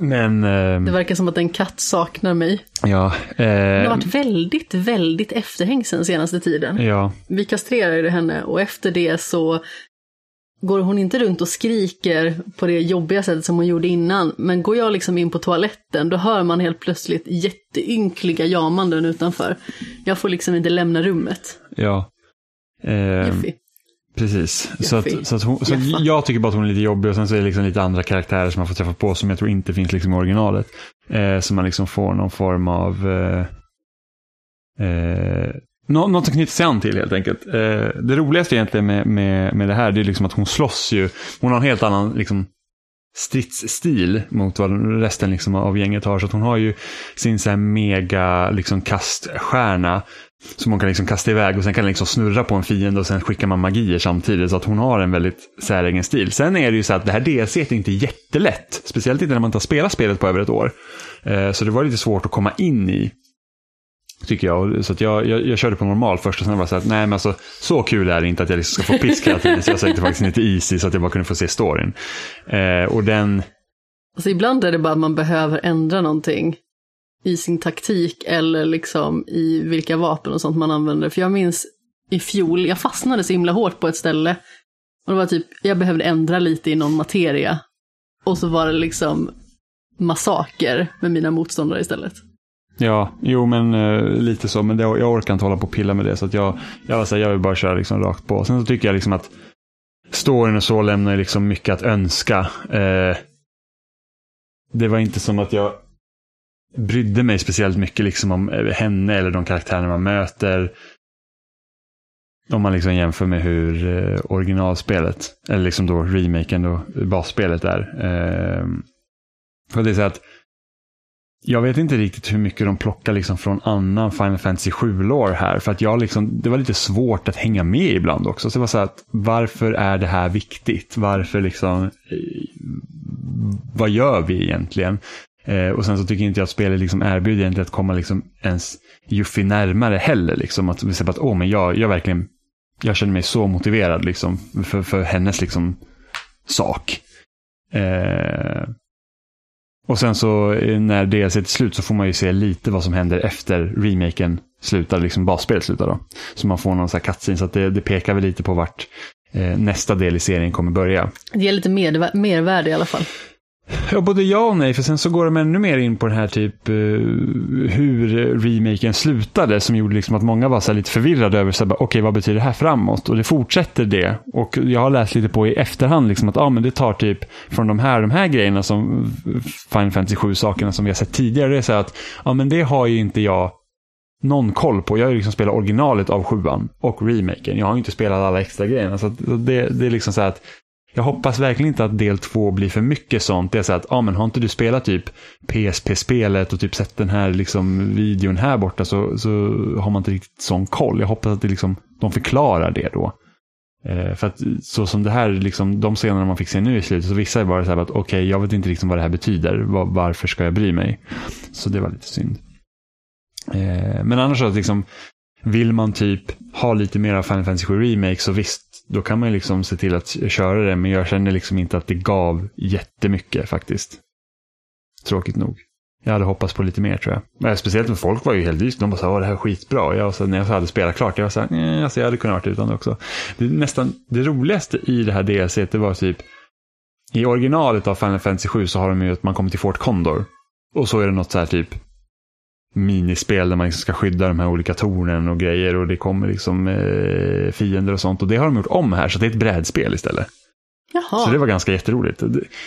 men eh, Det verkar som att en katt saknar mig. ja, Hon har eh, varit väldigt, väldigt efterhängsen senaste tiden. ja, Vi kastrerade henne och efter det så går hon inte runt och skriker på det jobbiga sättet som hon gjorde innan. Men går jag liksom in på toaletten då hör man helt plötsligt jätteynkliga jamanden utanför. Jag får liksom inte lämna rummet. ja. Eh. Precis. Så, Jeffy. att, så, att hon, så att jag tycker bara att hon är lite jobbig och sen så är det liksom lite andra karaktärer som man får träffa på som jag tror inte finns liksom i originalet. Eh, så man liksom får någon form av... Eh, eh, nå, något att knyta sig an till helt enkelt. Eh, det roligaste egentligen med, med, med det här det är liksom att hon slåss ju. Hon har en helt annan liksom, stridsstil mot vad resten liksom av gänget har. Så att hon har ju sin så här mega liksom, kaststjärna som hon kan liksom kasta iväg och sen kan den liksom snurra på en fiende och sen skickar man magier samtidigt. Så att hon har en väldigt säregen stil. Sen är det ju så att det här DC är inte jättelätt. Speciellt inte när man inte har spelat spelet på över ett år. Eh, Så det var lite svårt att komma in i. Tycker jag. Så att jag, jag, jag körde på normal först och sen var det så att nej men alltså så kul är det inte att jag liksom ska få pisk hela tiden. Så jag sökte faktiskt ner till Easy så att jag bara kunde få se storyn. Eh, Och den, Alltså ibland är det bara att man behöver ändra någonting i sin taktik eller liksom i vilka vapen och sånt man använder. För jag minns i fjol, jag fastnade så himla hårt på ett ställe. Och det var typ, jag behövde ändra lite i någon materia. Och så var det liksom massaker med mina motståndare istället. Ja, jo men uh, lite så. Men det, jag orkar inte hålla på och pilla med det. Så att jag, jag, alltså, jag vill bara köra liksom rakt på. Sen så tycker jag liksom att storyn och så lämnar liksom mycket att önska. Uh, det var inte som att jag brydde mig speciellt mycket liksom om eh, henne eller de karaktärerna man möter. Om man liksom jämför med hur originalspelet, eller liksom då remaken då, basspelet är. Eh, för det är så att jag vet inte riktigt hur mycket de plockar liksom från annan Final Fantasy 7-lore här. För att jag liksom, det var lite svårt att hänga med ibland också. Så det var så att varför är det här viktigt? Varför liksom, eh, vad gör vi egentligen? Eh, och sen så tycker inte jag att spelet liksom erbjuder egentligen att komma liksom ens Yuffie närmare heller. Liksom. Att vi ser att åh, men jag, jag verkligen, jag känner mig så motiverad liksom för, för hennes liksom sak. Eh, och sen så eh, när DLC är slut så får man ju se lite vad som händer efter remaken slutar, liksom basspelet slutar då. Så man får någon sån här cutscene, så att det, det pekar väl lite på vart eh, nästa del i serien kommer börja. Det ger lite mer, mervärde i alla fall. Ja, både ja och nej, för sen så går de ännu mer in på den här typ eh, hur remaken slutade som gjorde liksom att många var så lite förvirrade över så här, okay, okej vad betyder det här framåt? Och det fortsätter det. Och jag har läst lite på i efterhand liksom att ah, men det tar typ från de här, de här grejerna som Final Fantasy 7 sakerna som vi har sett tidigare. Det är så här att ah, men det har ju inte jag någon koll på. Jag har ju liksom spelat originalet av sjuan och remaken. Jag har ju inte spelat alla extra grejerna. Så att det, det är liksom så här att jag hoppas verkligen inte att del två blir för mycket sånt. Det är så att, ja men har inte du spelat typ PSP-spelet och typ sett den här liksom videon här borta så, så har man inte riktigt sån koll. Jag hoppas att det liksom, de förklarar det då. Eh, för att så som det här, liksom, de scenerna man fick se nu i slutet, så vissa är bara så här att okej, okay, jag vet inte liksom vad det här betyder. Var, varför ska jag bry mig? Så det var lite synd. Eh, men annars så att liksom, vill man typ ha lite mer av Final Fantasy 7 Remake så visst, då kan man ju liksom se till att köra det. Men jag känner liksom inte att det gav jättemycket faktiskt. Tråkigt nog. Jag hade hoppats på lite mer tror jag. Men speciellt för folk var ju helt lyst. De bara sa det här är skitbra. Jag, så, när jag hade spelat klart, jag var så här, alltså, jag hade kunnat varit utan det också. Det, nästan, det roligaste i det här DLC, det var typ, i originalet av Final Fantasy 7 så har de ju att man kommer till Fort Condor. Och så är det något så här typ minispel där man liksom ska skydda de här olika tornen och grejer och det kommer liksom eh, fiender och sånt. Och det har de gjort om här, så det är ett brädspel istället. Jaha, Så det var ganska jätteroligt.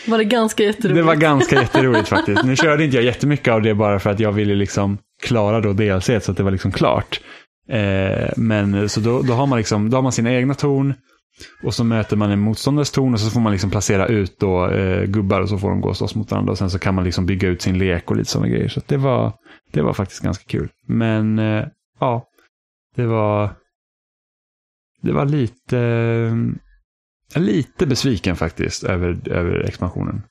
Var det ganska jätteroligt? Det var ganska jätteroligt faktiskt. Nu körde inte jag jättemycket av det bara för att jag ville liksom klara då DLC så att det var liksom klart. Eh, men så då, då, har man liksom, då har man sina egna torn och så möter man en motståndares torn och så får man liksom placera ut då, eh, gubbar och så får de gå och slåss mot varandra och sen så kan man liksom bygga ut sin lek och lite sådana grejer. Så det, var, det var faktiskt ganska kul. Men eh, ja, det var, det var lite, eh, lite besviken faktiskt över, över expansionen.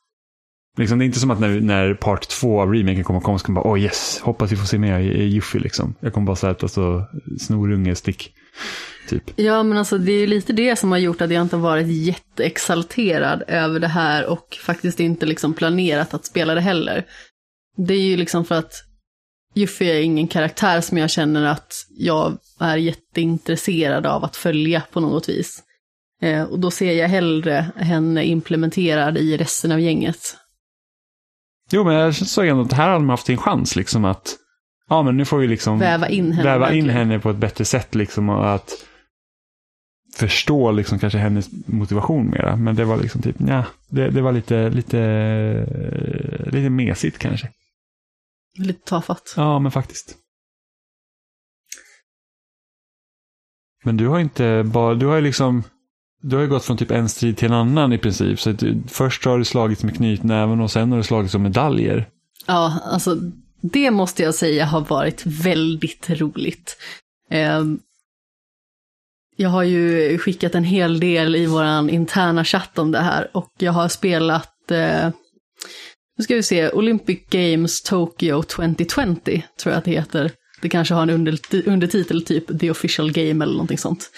Liksom, det är inte som att när, när part två av remaken kommer komma så kommer man bara, oh yes, hoppas vi får se mer i, Yuffie liksom. Jag kommer bara säga att alltså, snorunge stick, typ. Ja, men alltså det är ju lite det som har gjort att jag inte har varit jätteexalterad över det här och faktiskt inte liksom planerat att spela det heller. Det är ju liksom för att Yuffie är ingen karaktär som jag känner att jag är jätteintresserad av att följa på något vis. Eh, och då ser jag hellre henne implementerad i resten av gänget. Jo, men jag såg ändå att här hade man haft sin chans liksom att, ja men nu får vi liksom Väva in henne. väva in henne på ett bättre sätt liksom och att förstå liksom kanske hennes motivation mera. Men det var liksom typ, ja, det, det var lite, lite, lite mesigt kanske. Lite tafatt. Ja, men faktiskt. Men du har inte bara, du har ju liksom, du har ju gått från typ en strid till en annan i princip. Så du, först har du slagits med knytnäven och sen har du slagits med medaljer. Ja, alltså det måste jag säga har varit väldigt roligt. Eh, jag har ju skickat en hel del i vår interna chatt om det här och jag har spelat, eh, nu ska vi se, Olympic Games Tokyo 2020 tror jag att det heter. Det kanske har en under, undertitel typ The Official Game eller någonting sånt.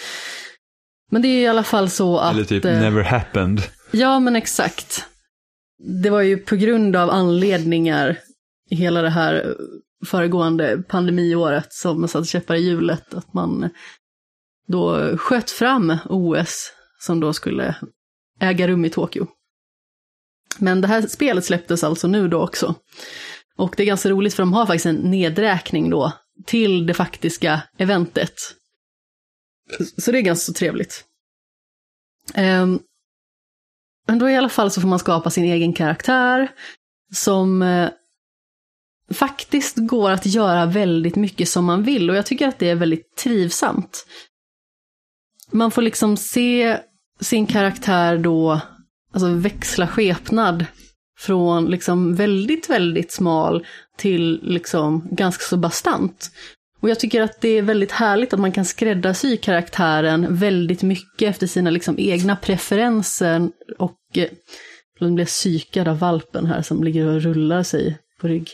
Men det är i alla fall så att... Eller typ eh, never happened. Ja, men exakt. Det var ju på grund av anledningar i hela det här föregående pandemiåret som satte käppar i hjulet att man då sköt fram OS som då skulle äga rum i Tokyo. Men det här spelet släpptes alltså nu då också. Och det är ganska roligt för de har faktiskt en nedräkning då till det faktiska eventet. Så det är ganska så trevligt. Um, men då i alla fall så får man skapa sin egen karaktär som uh, faktiskt går att göra väldigt mycket som man vill och jag tycker att det är väldigt trivsamt. Man får liksom se sin karaktär då, alltså växla skepnad från liksom väldigt, väldigt smal till liksom ganska så bastant. Och jag tycker att det är väldigt härligt att man kan skräddarsy karaktären väldigt mycket efter sina liksom egna preferenser och eh, den blir psykad av valpen här som ligger och rullar sig på rygg.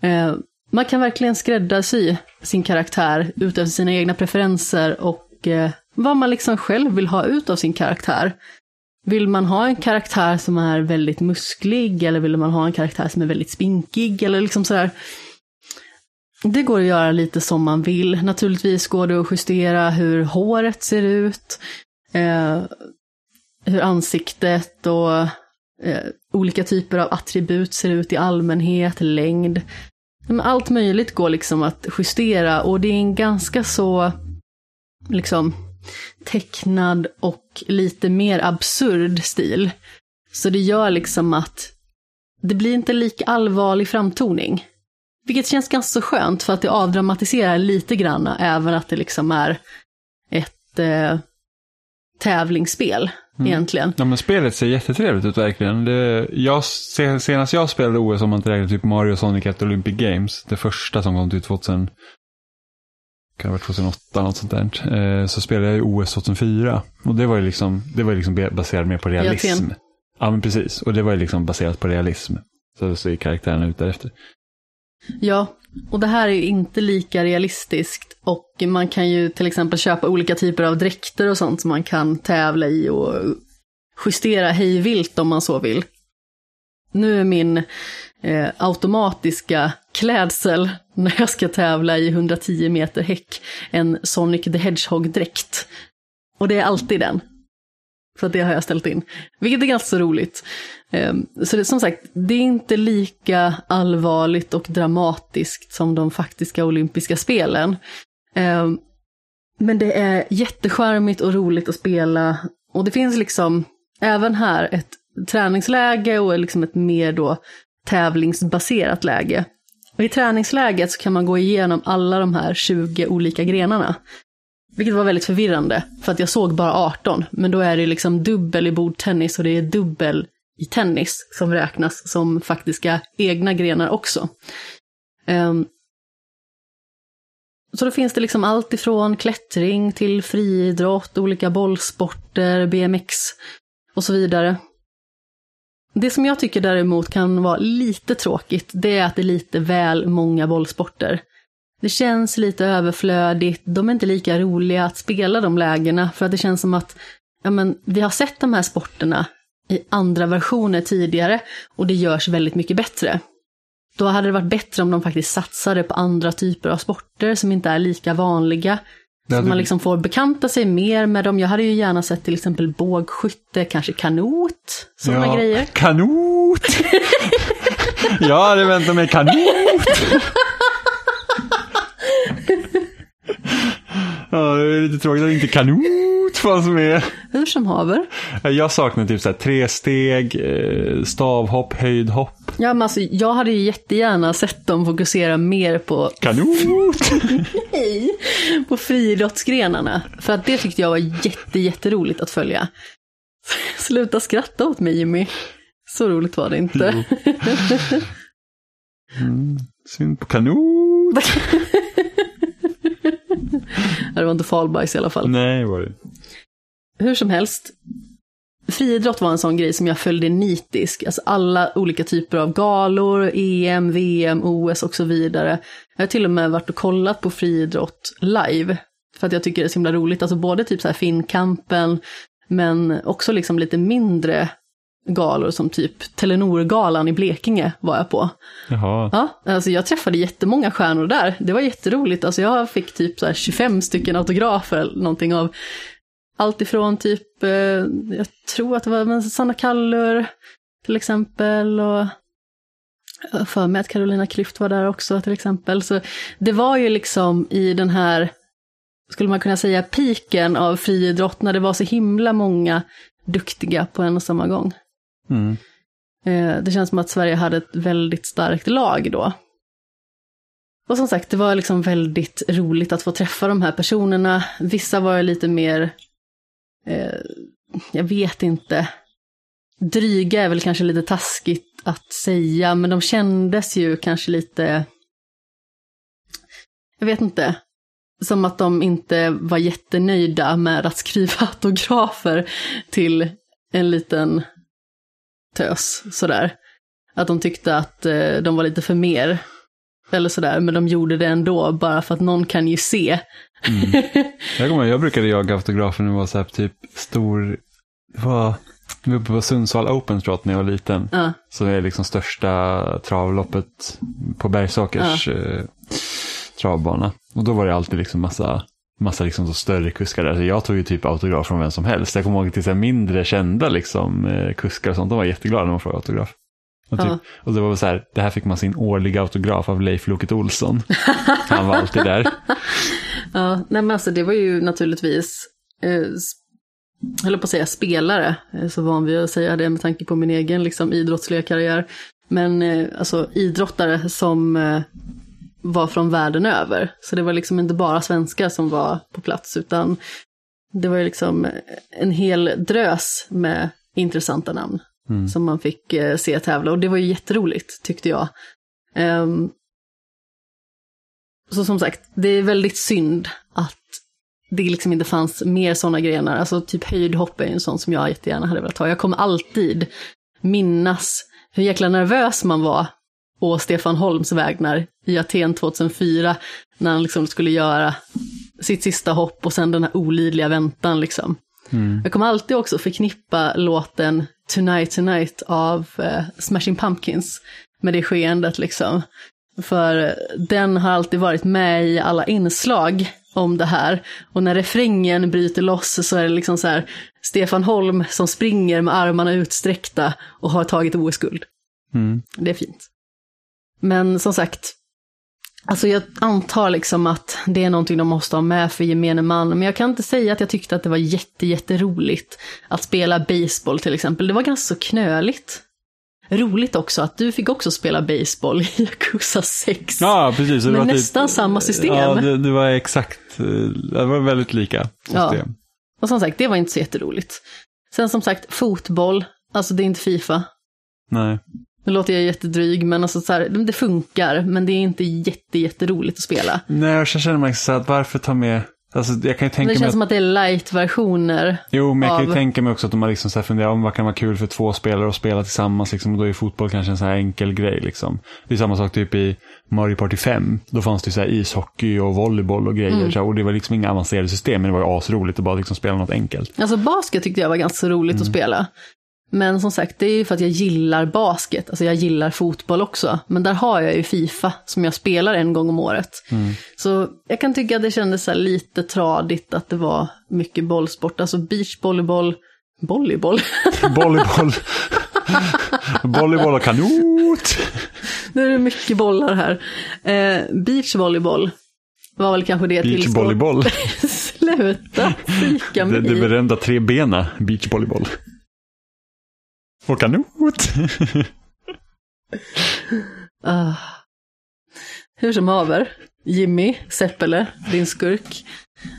Eh, man kan verkligen skräddarsy sin karaktär utefter sina egna preferenser och eh, vad man liksom själv vill ha ut av sin karaktär. Vill man ha en karaktär som är väldigt musklig eller vill man ha en karaktär som är väldigt spinkig eller liksom sådär. Det går att göra lite som man vill. Naturligtvis går det att justera hur håret ser ut, eh, hur ansiktet och eh, olika typer av attribut ser ut i allmänhet, längd. Men allt möjligt går liksom att justera och det är en ganska så liksom tecknad och lite mer absurd stil. Så det gör liksom att det blir inte lika allvarlig framtoning. Vilket känns ganska skönt för att det avdramatiserar lite grann även att det liksom är ett eh, tävlingsspel egentligen. Ja, men spelet ser jättetrevligt ut verkligen. Det, jag, se- senast jag spelade OS, om man inte räknar typ Mario Sonic at Olympic Games, det första som kom till 2000, kan det ha varit 2008, något sånt där, eh, så spelade jag ju OS 2004. Och det var ju liksom, det var liksom baserat mer på realism. Ja, men precis. Och det var ju liksom baserat på realism. Så ser karaktärerna ut därefter. Ja, och det här är ju inte lika realistiskt och man kan ju till exempel köpa olika typer av dräkter och sånt som man kan tävla i och justera hej vilt om man så vill. Nu är min eh, automatiska klädsel när jag ska tävla i 110 meter häck en Sonic the Hedgehog-dräkt. Och det är alltid den. För det har jag ställt in. Vilket är ganska roligt. Ehm, så det, som sagt, det är inte lika allvarligt och dramatiskt som de faktiska olympiska spelen. Ehm, men det är jättecharmigt och roligt att spela. Och det finns liksom även här ett träningsläge och liksom ett mer då tävlingsbaserat läge. Och I träningsläget så kan man gå igenom alla de här 20 olika grenarna. Vilket var väldigt förvirrande, för att jag såg bara 18, men då är det liksom dubbel i bordtennis och det är dubbel i tennis som räknas som faktiska egna grenar också. Um, så då finns det liksom allt ifrån klättring till friidrott, olika bollsporter, BMX och så vidare. Det som jag tycker däremot kan vara lite tråkigt, det är att det är lite väl många bollsporter. Det känns lite överflödigt, de är inte lika roliga att spela de lägena, för att det känns som att ja, men, vi har sett de här sporterna i andra versioner tidigare och det görs väldigt mycket bättre. Då hade det varit bättre om de faktiskt satsade på andra typer av sporter som inte är lika vanliga. Så man liksom får bekanta sig mer med dem. Jag hade ju gärna sett till exempel bågskytte, kanske kanot, sådana ja, grejer. Kanot! jag hade väntat mig kanot! ja, det är lite tråkigt att inte kanot fanns med. Hur som haver. Jag saknar typ så här tre steg, eh, stavhopp, höjdhopp. Ja, men alltså, jag hade ju jättegärna sett dem fokusera mer på... Kanot! Nej! På friidrottsgrenarna. För att det tyckte jag var jätte, jätteroligt att följa. Sluta skratta åt mig Jimmy. Så roligt var det inte. mm, synd på kanot! det var inte falbajs i alla fall. Nej, var det Hur som helst, friidrott var en sån grej som jag följde nitisk. Alltså alla olika typer av galor, EM, VM, OS och så vidare. Jag har till och med varit och kollat på friidrott live. För att jag tycker det är så himla roligt. Alltså både typ så här Finnkampen, men också liksom lite mindre galor som typ Telenorgalan i Blekinge var jag på. Jaha. Ja, alltså jag träffade jättemånga stjärnor där. Det var jätteroligt. Alltså jag fick typ så 25 stycken autografer eller någonting av allt ifrån typ, eh, jag tror att det var Sanna Kallur till exempel och för mig att Carolina Klüft var där också till exempel. Så det var ju liksom i den här, skulle man kunna säga, piken av friidrott när det var så himla många duktiga på en och samma gång. Mm. Eh, det känns som att Sverige hade ett väldigt starkt lag då. Och som sagt, det var liksom väldigt roligt att få träffa de här personerna. Vissa var lite mer, eh, jag vet inte, dryga är väl kanske lite taskigt att säga, men de kändes ju kanske lite, jag vet inte, som att de inte var jättenöjda med att skriva autografer till en liten tös sådär. Att de tyckte att eh, de var lite för mer. Eller sådär, men de gjorde det ändå bara för att någon kan ju se. Mm. Jag, kommer, jag brukade jaga autografer när jag var så här typ stor, var, vi var uppe på Sundsvall Open tror jag när jag var liten. Så det är liksom största travloppet på Bergsåkers Ja. eh, travbana. Och då var det alltid liksom massa massa liksom så större kuskar där. Så jag tog ju typ autograf från vem som helst. Jag kommer ihåg till så mindre kända liksom, eh, kuskar och sånt. De var jätteglada när man frågade autograf. Och, typ, Ja. och det var så här, det här fick man sin årliga autograf av Leif Loket Olsson. Han var alltid där. Ja, nej men alltså det var ju naturligtvis, eh, höll på att säga spelare, är så van vid att säga det med tanke på min egen liksom, idrottsliga karriär. Men eh, alltså idrottare som eh, var från världen över. Så det var liksom inte bara svenskar som var på plats, utan det var ju liksom en hel drös med intressanta namn Mm. som man fick eh, se tävla. Och det var ju jätteroligt, tyckte jag. Ehm, så som sagt, det är väldigt synd att det liksom inte fanns mer sådana grenar. Alltså typ höjdhopp är en sån som jag jättegärna hade velat ha. Jag kommer alltid minnas hur jäkla nervös man var å Stefan Holms vägnar i Aten 2004 när han liksom skulle göra sitt sista hopp och sen den här olidliga väntan liksom. Mm. Jag kommer alltid också förknippa låten Tonight Tonight av eh, Smashing Pumpkins med det skeendet liksom. För den har alltid varit med i alla inslag om det här. Och när refrängen bryter loss så är det liksom så här Stefan Holm som springer med armarna utsträckta och har tagit OS-guld. Mm. Det är fint. Men som sagt, Alltså jag antar liksom att det är någonting de måste ha med för gemene man, men jag kan inte säga att jag tyckte att det var jätte, jätteroligt att spela baseball till exempel. Det var ganska så knöligt. Roligt också att du fick också spela baseball i Yakuza 6. Ja, precis. Var typ- nästan samma system. Ja, det, det var exakt, eh, det var väldigt lika Ja. system. Och som sagt, det var inte så jätteroligt. Sen som sagt, fotboll, alltså det är inte Fifa. Nej. Nu låter jag jättedryg, men alltså så här, det funkar, men det är inte jätte, jätteroligt att spela. Nej, och så känner man så att varför ta med, alltså jag kan ju Det tänka mig känns att, som att det är light-versioner. jo, men jag kan ju av- tänka mig också att de har liksom så här funderat om vad kan vara kul för två spelare att spela tillsammans, liksom, och då är fotboll kanske en så här enkel grej, liksom. Det är samma sak typ i Mario Party 5, då fanns det så här ishockey och volleyboll och grejer, Mm. så här, och det var liksom inga avancerade system, men det var ju asroligt att bara liksom spela något enkelt. Alltså basket tyckte jag var ganska roligt att spela. Men som sagt, det är ju för att jag gillar basket. Alltså jag gillar fotboll också. Men där har jag ju Fifa som jag spelar en gång om året. Så jag kan tycka att det kändes lite tradigt att det var mycket bollsport. Alltså beachvolleyboll, volleyboll. Volleyboll, volleyboll och kanot. nu är det mycket bollar här. Eh, beachvolleyboll var väl kanske det. Beachvolleyboll. Sluta Det, mig. det berömda trebena beachvolleyboll. Och kanot. Ah. Hur som haver, Jimmy Seppele, din skurk,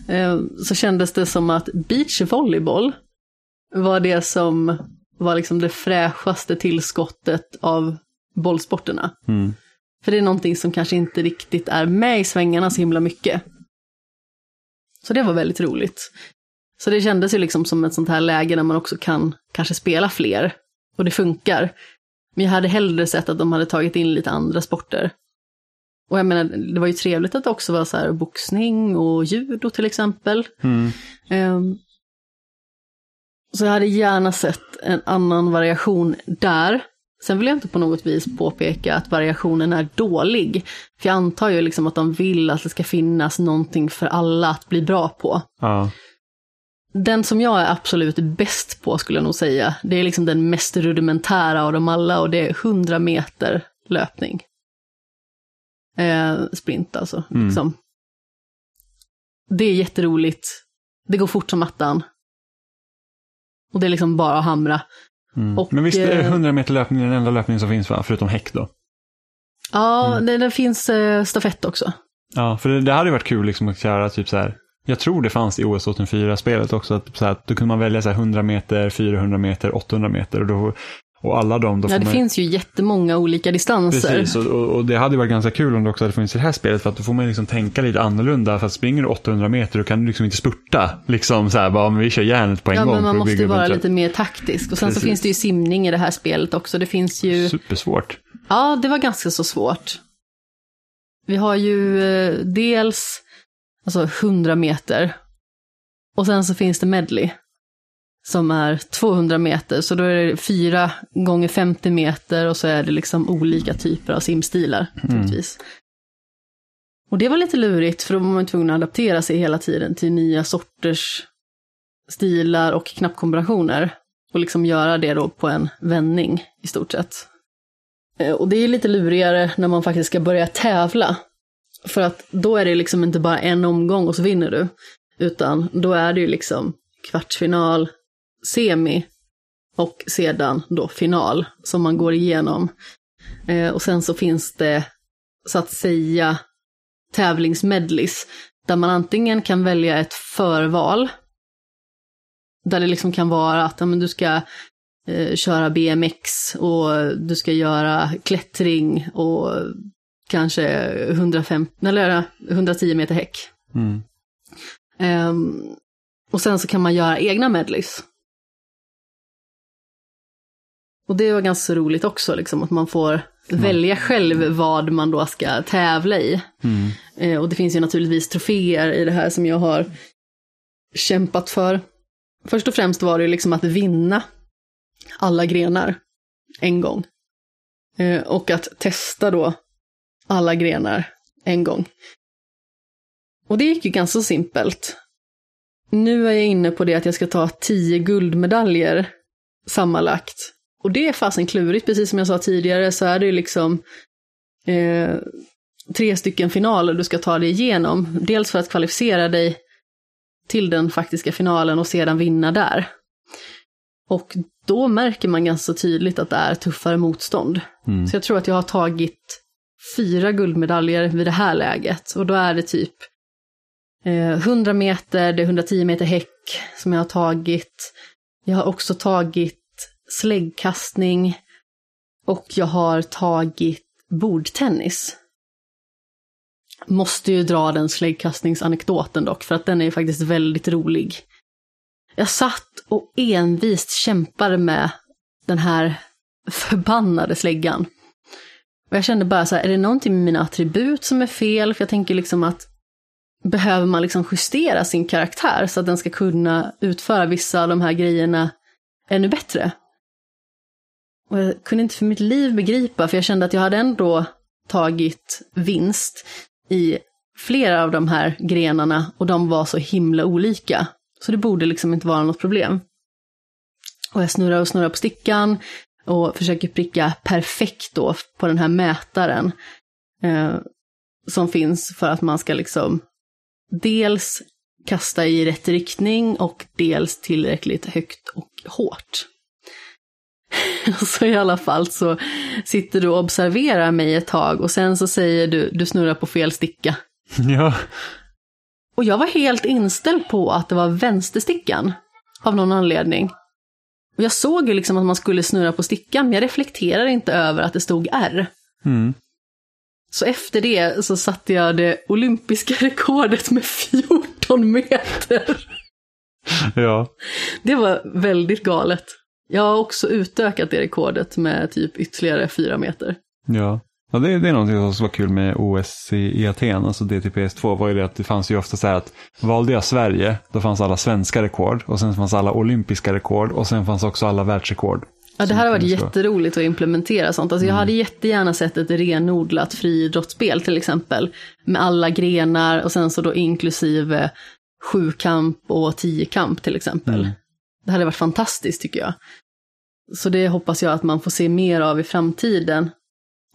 eh, så kändes det som att beachvolleyboll var det som var liksom det fräschaste tillskottet av bollsporterna. Mm. För det är någonting som kanske inte riktigt är med i svängarna så himla mycket. Så det var väldigt roligt. Så det kändes ju liksom som ett sånt här läge där man också kan kanske spela fler. Och det funkar. Men jag hade hellre sett att de hade tagit in lite andra sporter. Och jag menar, det var ju trevligt att det också var så här boxning och judo till exempel. Mm. Ehm, så jag hade gärna sett en annan variation där. Sen vill jag inte på något vis påpeka att variationen är dålig. För jag antar ju liksom att de vill att det ska finnas någonting för alla att bli bra på. Ja. Den som jag är absolut bäst på skulle jag nog säga, det är liksom den mest rudimentära av dem alla och det är 100 meter löpning. Eh, sprint alltså. Mm. Liksom. Det är jätteroligt. Det går fort som attan. Och det är liksom bara att hamra. Mm. Och, Men visst är eh, 100 meter löpning den enda löpningen som finns va? Förutom häck då. Ja, Mm. det, det finns eh, stafett också. Ja, för det, det hade varit kul liksom att köra typ så här. Jag tror det fanns i OS 2004-spelet också. Att, så här, då kunde man välja så här 100 meter, 400 meter, 800 meter. Och, då, och alla de, då Ja, det man, finns ju jättemånga olika distanser. Precis, och, och, det hade varit ganska kul om det också hade funnits i det här spelet. För att då får man liksom tänka lite annorlunda. För att springer du 800 meter då kan du liksom inte spurta. Liksom så här, bara, men vi kör järnet på en Ja, gång. men man måste ju vara lite mer taktisk. Och sen Precis. så finns det ju simning i det här spelet också. Det finns ju... Supersvårt. Ja, det var ganska så svårt. Vi har ju eh, dels alltså 100 meter och sen så finns det medley som är 200 meter, så då är det 4 gånger 50 meter och så är det liksom olika typer av simstilar naturligtvis. Och det var lite lurigt för då var man tvungen att adaptera sig hela tiden till nya sorters stilar och knappkombinationer och liksom göra det då på en vändning i stort sett. Eh, Och det är lite lurigare när man faktiskt ska börja tävla. För att då är det liksom inte bara en omgång och så vinner du. Utan då är det ju liksom kvartsfinal, semi och sedan då final som man går igenom. Eh, och sen så finns det så att säga tävlingsmedlis. där man antingen kan välja ett förval där det liksom kan vara att ja, men du ska eh, köra BMX och du ska göra klättring och kanske 150, eller 110 meter häck. Mm. Ehm, och sen så kan man göra egna medleys. Och det var ganska roligt också, liksom, att man får välja själv vad man då ska tävla i. Mm. Eh, och det finns ju naturligtvis troféer i det här som jag har kämpat för. Först och främst var det liksom att vinna alla grenar en gång. Eh, och att testa då alla grenar en gång. Och det gick ju ganska simpelt. Nu är jag inne på det att jag ska ta tio guldmedaljer sammanlagt. Och det är fasen klurigt, precis som jag sa tidigare så är det ju liksom eh, tre stycken finaler du ska ta dig igenom. Dels för att kvalificera dig till den faktiska finalen och sedan vinna där. Och då märker man ganska tydligt att det är tuffare motstånd. Mm. Så jag tror att jag har tagit fyra guldmedaljer vid det här läget. Och då är det typ eh, 100 meter, det är 110 meter häck som jag har tagit. Jag har också tagit släggkastning och jag har tagit bordtennis. Måste ju dra den släggkastningsanekdoten dock, för att den är ju faktiskt väldigt rolig. Jag satt och envist kämpade med den här förbannade släggan. Och jag kände bara så här, är det någonting med mina attribut som är fel? För jag tänker liksom att behöver man liksom justera sin karaktär så att den ska kunna utföra vissa av de här grejerna ännu bättre? Och jag kunde inte för mitt liv begripa, för jag kände att jag hade ändå tagit vinst i flera av de här grenarna och de var så himla olika. Så det borde liksom inte vara något problem. Och jag snurrar och snurrar på stickan och försöker pricka perfekt då på den här mätaren eh, som finns för att man ska liksom dels kasta i rätt riktning och dels tillräckligt högt och hårt. så i alla fall så sitter du och observerar mig ett tag och sen så säger du, du snurrar på fel sticka. Ja. Och jag var helt inställd på att det var vänsterstickan. Av någon anledning. Och jag såg ju liksom att man skulle snurra på stickan, men jag reflekterade inte över att det stod R. Mm. Så efter det så satte jag det olympiska rekordet med 14 meter. Ja. Det var väldigt galet. Jag har också utökat det rekordet med typ ytterligare 4 meter. Ja. Ja, det, det är någonting som var kul med OS i, i Aten, alltså DTPS2, var ju det att det fanns ju ofta så här att valde jag Sverige, då fanns alla svenska rekord och sen fanns alla olympiska rekord och sen fanns också alla världsrekord. Ja, det här har varit jätteroligt att implementera sånt. Alltså, Jag hade jättegärna sett ett renodlat friidrottsspel till exempel. Med alla grenar och sen så då inklusive sjukamp och tiokamp till exempel. Mm. Det hade varit fantastiskt tycker jag. Så det hoppas jag att man får se mer av i framtiden.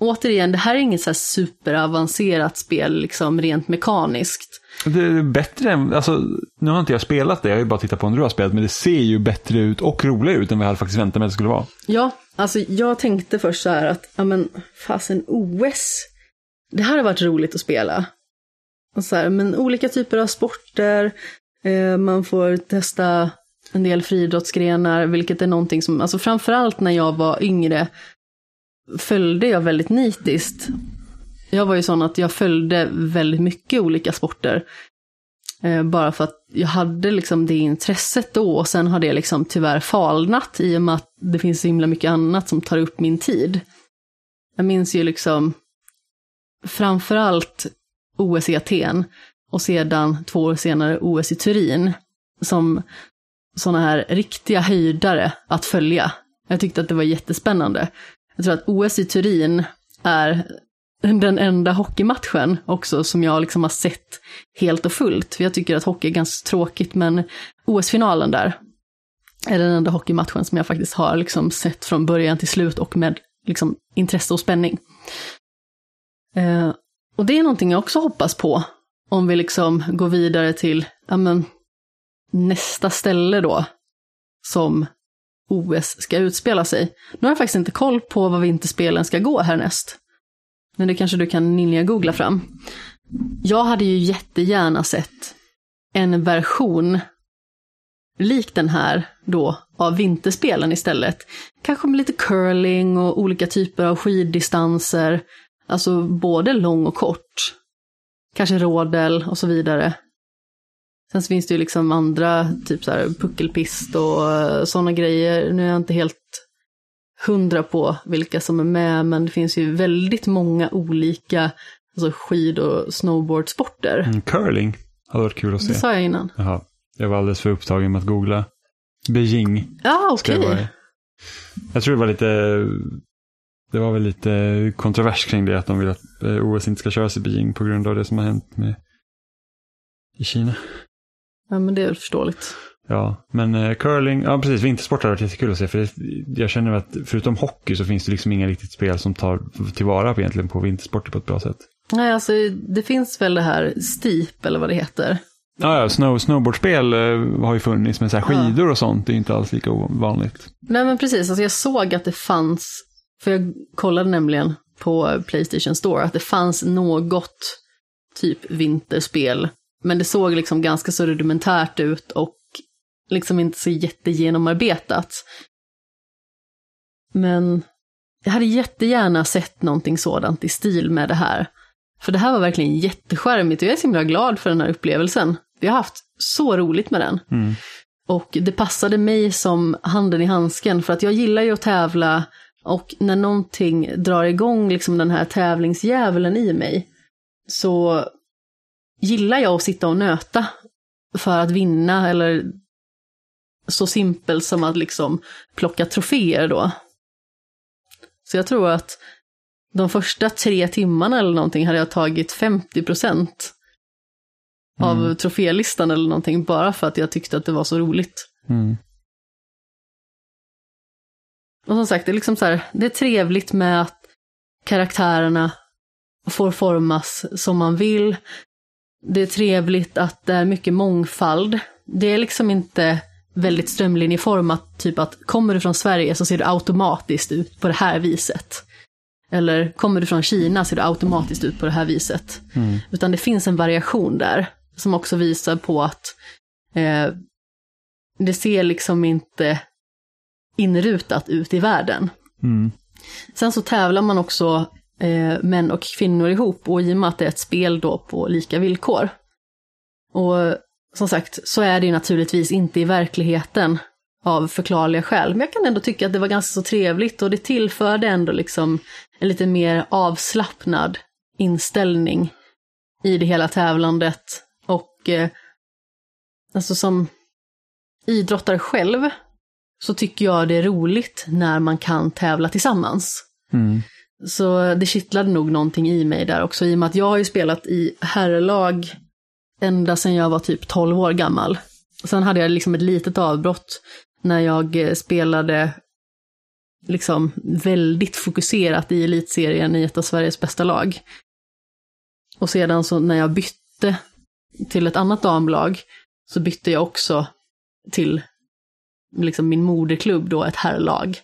Återigen, det här är inget så superavancerat spel liksom rent mekaniskt. Det är bättre än, alltså nu har inte jag spelat det, jag har ju bara tittat på när du har spelat, men det ser ju bättre ut och roligare ut än vad jag hade faktiskt väntat mig att det skulle vara. Ja, alltså jag tänkte först så här att, ja men fasen OS, det här har varit roligt att spela. Och så här, men olika typer av sporter, eh, man får testa en del friidrottsgrenar, vilket är någonting som, alltså framförallt när jag var yngre, följde jag väldigt nitiskt. Jag var ju sån att jag följde väldigt mycket olika sporter. Eh, bara för att jag hade liksom det intresset då och sen har det liksom tyvärr falnat i och med att det finns så himla mycket annat som tar upp min tid. Jag minns ju liksom framförallt OS i Aten och sedan två år senare OS i Turin som sådana här riktiga höjdare att följa. Jag tyckte att det var jättespännande. Jag tror att OS i Turin är den enda hockeymatchen också som jag liksom har sett helt och fullt. För jag tycker att hockey är ganska tråkigt, men OS-finalen där är den enda hockeymatchen som jag faktiskt har liksom sett från början till slut och med liksom intresse och spänning. Eh, och det är någonting jag också hoppas på om vi liksom går vidare till ja, men, nästa ställe då som OS ska utspela sig. Nu har jag faktiskt inte koll på vad vinterspelen ska gå härnäst. Men det kanske du kan ninja-googla fram. Jag hade ju jättegärna sett en version lik den här då av vinterspelen istället. Kanske med lite curling och olika typer av skiddistanser. Alltså både lång och kort. Kanske rådel och så vidare. Sen finns det ju liksom andra, typ så här puckelpist och sådana grejer. Nu är jag inte helt hundra på vilka som är med, men det finns ju väldigt många olika alltså skid och snowboardsporter. Mm, curling hade varit kul att Det se. sa jag innan. Jaha, jag var alldeles för upptagen med att googla. Beijing Ja, okej. det vara. i. Jag tror det var lite, det var väl lite kontrovers kring det, att de vill att eh, OS inte ska köras i Beijing på grund av det som har hänt med i Kina. Ja, men det är förståeligt. Ja, men eh, curling, ja precis, vintersport har varit jättekul att se. För det, jag känner att förutom hockey så finns det liksom inga riktigt spel som tar tillvara på egentligen på vintersporter på ett bra sätt. Nej, alltså det finns väl det här Steep eller vad det heter. Ja, ja snow, snowboardspel eh, har ju funnits med så skidor och sånt. Det är inte alls lika ovanligt. Nej men precis, alltså jag såg att det fanns, för jag kollade nämligen på Playstation Store, att det fanns något typ vinterspel. Men det såg liksom ganska så rudimentärt ut och liksom inte så jättegenomarbetat. Men jag hade jättegärna sett någonting sådant i stil med det här. För det här var verkligen jätteskärmigt och jag är så himla glad för den här upplevelsen. Vi har haft så roligt med den. Mm. Och det passade mig som handen i handsken för att jag gillar ju att tävla och när någonting drar igång liksom den här tävlingsdjävulen i mig så gillar jag att sitta och nöta för att vinna eller så simpelt som att liksom plocka troféer då. Så jag tror att de första tre timmarna eller någonting hade jag tagit 50 procent av Mm. trofélistan eller någonting bara för att jag tyckte att det var så roligt. Mm. Och som sagt, det är liksom så här, det är trevligt med att karaktärerna får formas som man vill. Det är trevligt att det är mycket mångfald. Det är liksom inte väldigt strömlinjeformat, typ att kommer du från Sverige så ser du automatiskt ut på det här viset. Eller kommer du från Kina ser du automatiskt ut på det här viset. Mm. Utan det finns en variation där som också visar på att eh, det ser liksom inte inrutat ut i världen. Mm. Sen så tävlar man också eh, män och kvinnor ihop och i och med att det är ett spel då på lika villkor. Och som sagt, så är det ju naturligtvis inte i verkligheten av förklarliga skäl. Men jag kan ändå tycka att det var ganska så trevligt och det tillförde ändå liksom en lite mer avslappnad inställning i det hela tävlandet. Och eh, alltså som idrottare själv så tycker jag det är roligt när man kan tävla tillsammans. Mm. Så det kittlade nog någonting i mig där också, i och med att jag har ju spelat i herrlag ända sedan jag var typ 12 år gammal. Sen hade jag liksom ett litet avbrott när jag eh, spelade liksom väldigt fokuserat i elitserien i ett av Sveriges bästa lag. Och sedan så när jag bytte till ett annat damlag så bytte jag också till liksom min moderklubb då, ett herrlag.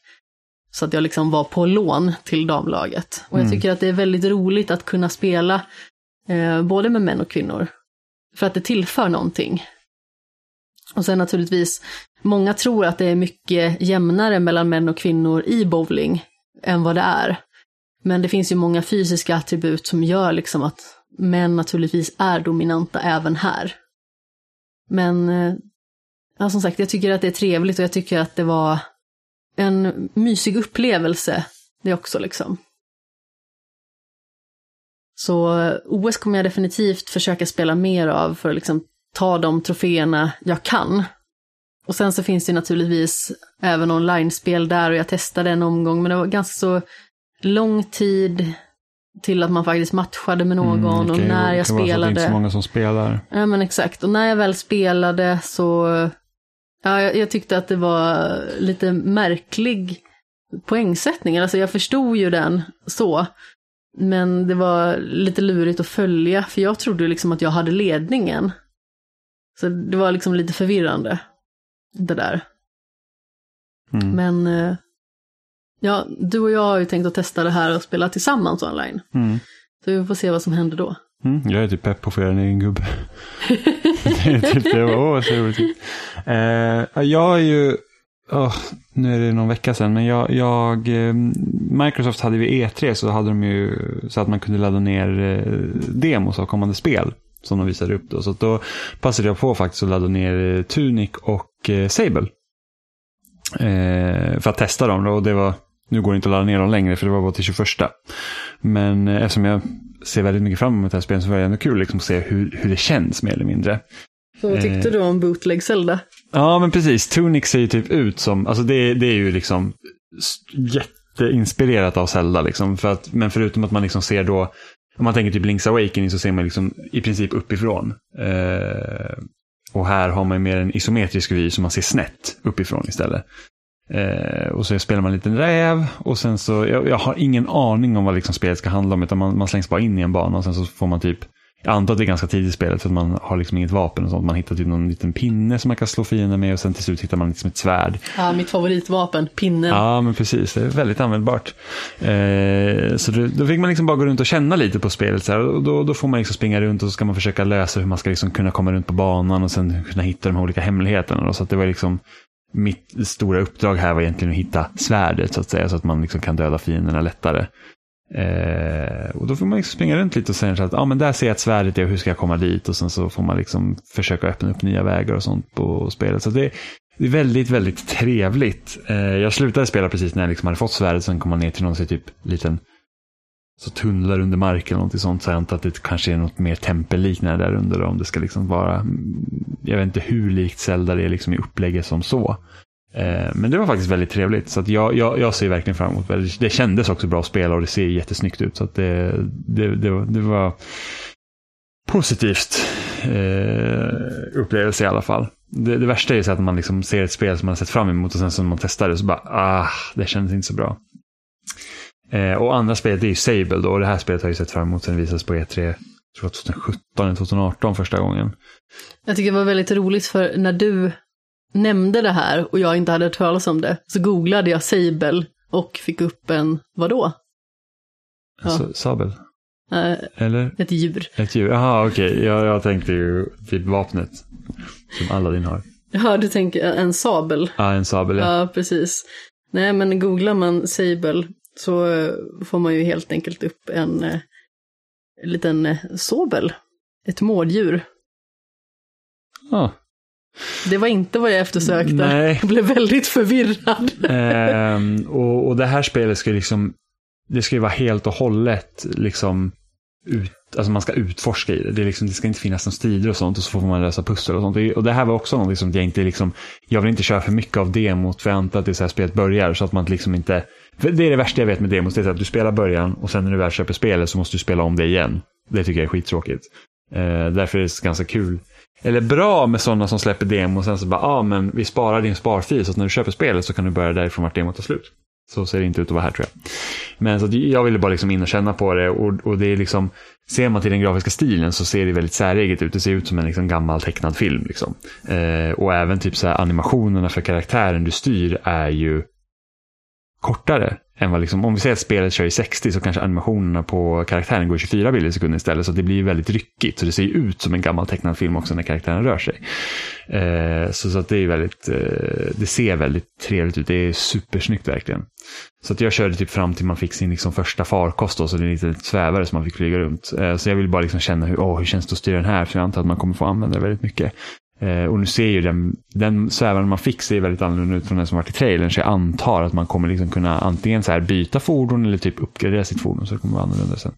Så att jag liksom var på lån till damlaget. Och jag Mm. tycker att det är väldigt roligt att kunna spela eh, både med män och kvinnor. För att det tillför någonting. Och sen naturligtvis, många tror att det är mycket jämnare mellan män och kvinnor i bowling än vad det är. Men det finns ju många fysiska attribut som gör liksom att män naturligtvis är dominanta även här. Men eh, ja, som sagt, jag tycker att det är trevligt och jag tycker att det var en mysig upplevelse det också liksom. Så eh, OS kommer jag definitivt försöka spela mer av för att liksom ta de troféerna jag kan. Och sen så finns det naturligtvis även online-spel där och jag testade en omgång men det var ganska så lång tid till att man faktiskt matchade med någon Mm, det och när jag att Det är inte så spelade. många som spelar. Ja men exakt, och när jag väl spelade så, ja jag, jag tyckte att det var lite märklig poängsättning. Alltså jag förstod ju den så, men det var lite lurigt att följa, för jag trodde liksom att jag hade ledningen. Så det var liksom lite förvirrande, det där. Mm. Men, eh, ja, du och jag har ju tänkt att testa det här och spela tillsammans online. Mm. Så vi får se vad som händer då. Mm, jag är typ pepp på att få göra en egen gubbe. typ det. Åh, så roligt. Eh, jag är ju, oh, nu är det någon vecka sedan, men jag, jag eh, Microsoft hade vid E3 så hade de ju så att man kunde ladda ner eh, demos av kommande spel som de visade upp då. Så att då passade jag på faktiskt att ladda ner eh, Tunic och eh, Sable. Eh, för att testa dem då, och det var, nu går det inte att ladda ner dem längre för det var bara till 21. Men eh, eftersom jag ser väldigt mycket fram emot det här spelet så var det ändå kul liksom, att se hur, hur det känns mer eller mindre. Så vad tyckte Eh. du om Bootleg Zelda? Ja, men precis. Tunic ser ju typ ut som, alltså det, det är ju liksom jätteinspirerat av Zelda liksom. För att, men förutom att man liksom ser då, om man tänker typ Link's Awakening så ser man liksom i princip uppifrån. Eh, och här har man mer en isometrisk vy som man ser snett uppifrån istället. Eh, och så spelar man en liten räv och sen så, jag, jag har ingen aning om vad liksom spelet ska handla om utan man, man slängs bara in i en bana och sen så får man typ jag antar att det är ganska tidigt i spelet för att man har liksom inget vapen och sånt. Man hittar typ någon liten pinne som man kan slå fienden med och sen till slut hittar man liksom ett svärd. Ja, mitt favoritvapen, pinnen. Ja, men precis. Det är väldigt användbart. Eh, så då, då fick man liksom bara gå runt och känna lite på spelet. Så här, och då, då får man liksom springa runt och så ska man försöka lösa hur man ska liksom kunna komma runt på banan och sen kunna hitta de här olika hemligheterna. Då. Så att det var liksom mitt stora uppdrag här var egentligen att hitta svärdet så att säga, så att man liksom kan döda fienderna lättare. Eh, och då får man liksom springa runt lite och säga att ah, men där ser jag att svärdet är och hur ska jag komma dit? Och sen så får man liksom försöka öppna upp nya vägar och sånt på spelet. Så det, det är väldigt, väldigt trevligt. Eh, jag slutade spela precis när jag liksom hade fått svärdet, sen kom man ner till någon så typ liten så tunnlar under marken eller något sånt. Så jag antar att det kanske är något mer tempelliknande där under. Om det ska liksom vara, jag vet inte hur likt Zelda det är liksom i upplägget som så. Eh, men det var faktiskt väldigt trevligt. Så jag, jag, jag, ser verkligen fram emot det. Det kändes också bra att spela och det ser jättesnyggt ut. Så det, det, det, det, var positivt eh, upplevelse i alla fall. Det, det, värsta är ju så att man liksom ser ett spel som man har sett fram emot och sen så när man testar det så bara, ah, det kändes inte så bra. Eh, och andra spelet är ju Sable då och det här spelet har jag sett fram emot sen det visades på E3 2017 eller 2018 första gången. Jag tycker det var väldigt roligt för när du nämnde det här och jag inte hade hört talas om det så googlade jag Sable och fick upp en, vadå? Ja. Sabel? Äh, Eller? Ett djur. Ett djur, jaha okej. Okay. Jag, jag tänkte ju typ vapnet som Aladdin har. Ja, du tänker en sabel. Ja, en sabel ja. Ja, precis. Nej, men googlar man Sable så eh, får man ju helt enkelt upp en, en eh, liten eh, sobel. Ett mårddjur. Ja. Det var inte vad jag eftersökte. Nej. Jag blev väldigt förvirrad. ehm, och, och det här spelet ska liksom, det ska ju vara helt och hållet liksom ut, alltså man ska utforska i det. Det, liksom, det ska inte finnas några strider och sånt och så får man lösa pussel och sånt. Och det här var också något som jag inte liksom, jag vill inte köra för mycket av demot för jag antar att det är så här spelet börjar så att man liksom inte, det är det värsta jag vet med demot, det är att du spelar början och sen när du väl köper spelet så måste du spela om det igen. Det tycker jag är skittråkigt. Eh, därför är det ganska kul eller bra med sådana som släpper demo och sen så bara, ja ah, men vi sparar din sparfil så att när du köper spelet så kan du börja därifrån vart demot tar slut. Så ser det inte ut att vara här tror jag. Men så jag ville bara liksom in och känna på det och, och det är liksom, ser man till den grafiska stilen så ser det väldigt säreget ut. Det ser ut som en liksom gammal tecknad film. Liksom. Eh, och även typ så animationerna för karaktären du styr är ju kortare än vad liksom, om vi säger att spelet kör i 60 så kanske animationerna på karaktären går i 24 bilder i sekunden istället. Så det blir väldigt ryckigt. Så det ser ut som en gammal tecknad film också när karaktären rör sig. Eh, så, så att det är väldigt, eh, det ser väldigt trevligt ut. Det är supersnyggt verkligen. Så att jag körde typ fram till man fick sin liksom första farkost då, så det är lite svävare som man fick flyga runt. Eh, så jag vill bara liksom känna hur, oh, hur känns det att styra den här, för jag antar att man kommer få använda det väldigt mycket. Eh, och nu ser ju den, den svävaren man fick ser väldigt annorlunda ut från den som varit i trailern. Så jag antar att man kommer liksom kunna antingen så här byta fordon eller typ uppgradera sitt fordon. Så det kommer vara annorlunda sen.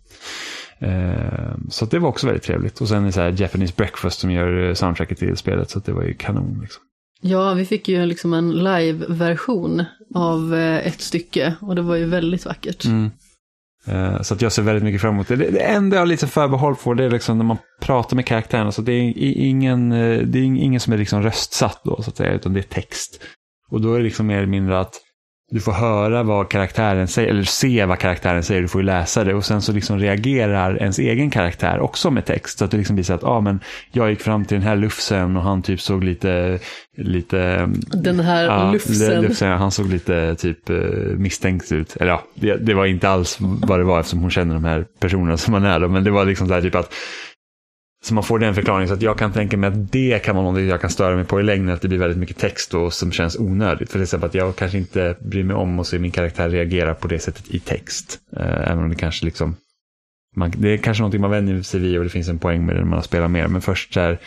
Eh, så det var också väldigt trevligt. Och sen är så här Japanese Breakfast som gör soundtracket till spelet. Så det var ju kanon. Liksom. Ja, vi fick ju liksom en live-version av eh, ett stycke. Och det var ju väldigt vackert. Mm. Eh, så att jag ser väldigt mycket fram emot det. Det enda jag har lite förbehåll för det är liksom när man pratar med karaktärerna. Så alltså, det är ingen, eh, det är ingen som är liksom röstsatt då, så att säga, utan det är text. Och då är det liksom mer eller mindre att du får höra vad karaktären säger, eller se vad karaktären säger, du får ju läsa det och sen så liksom reagerar ens egen karaktär också med text. Så att det liksom blir så att, ja ah, men jag gick fram till den här lufsen och han typ såg lite, lite... Den här ja, lufsen. lufsen. Han såg lite typ eh, misstänkt ut. Eller ja, det, det, var inte alls vad det var eftersom hon känner de här personerna som man är då, men det var liksom så här typ att så man får den förklaringen. Så att jag kan tänka mig att det kan vara något jag kan störa mig på i längden. Att det blir väldigt mycket text då som känns onödigt. För till exempel att jag kanske inte bryr mig om att se min karaktär reagera på det sättet i text. Eh, även om det kanske liksom man, det är kanske någonting man vänjer sig vid och det finns en poäng med det när man spelar mer. Men först så här,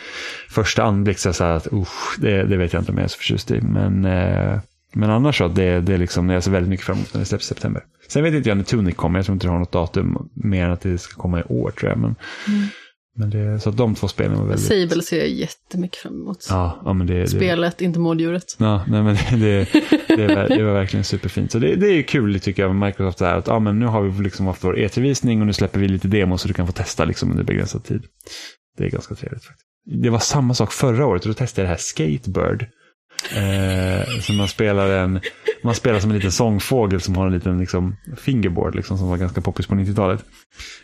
första anblick så är så här att usch, det, det, vet jag inte om jag är så förtjust i. Men, eh, men annars så, det, det är liksom, jag ser väldigt mycket fram emot när det släpps i september. Sen vet inte jag när Tunic kommer, jag tror inte det har något datum mer än att det ska komma i år tror jag. Men, mm. Men det, så att de två spelen var väldigt... Sable ser jag jättemycket fram emot. Ja, ja men det, Spelet, det... inte mårddjuret. Ja, nej, men det, det, det, var, det var verkligen superfint. Så det, det är kul tycker jag med Microsoft här, att ja, men nu har vi liksom haft vår E3-visning och nu släpper vi lite demo så du kan få testa liksom under begränsad tid. Det är ganska trevligt faktiskt. Det var samma sak förra året och då testade jag det här Skatebird. Eh, så man spelar en, Man spelar som en liten sångfågel som har en liten liksom, fingerboard liksom, som var ganska poppis på 90-talet.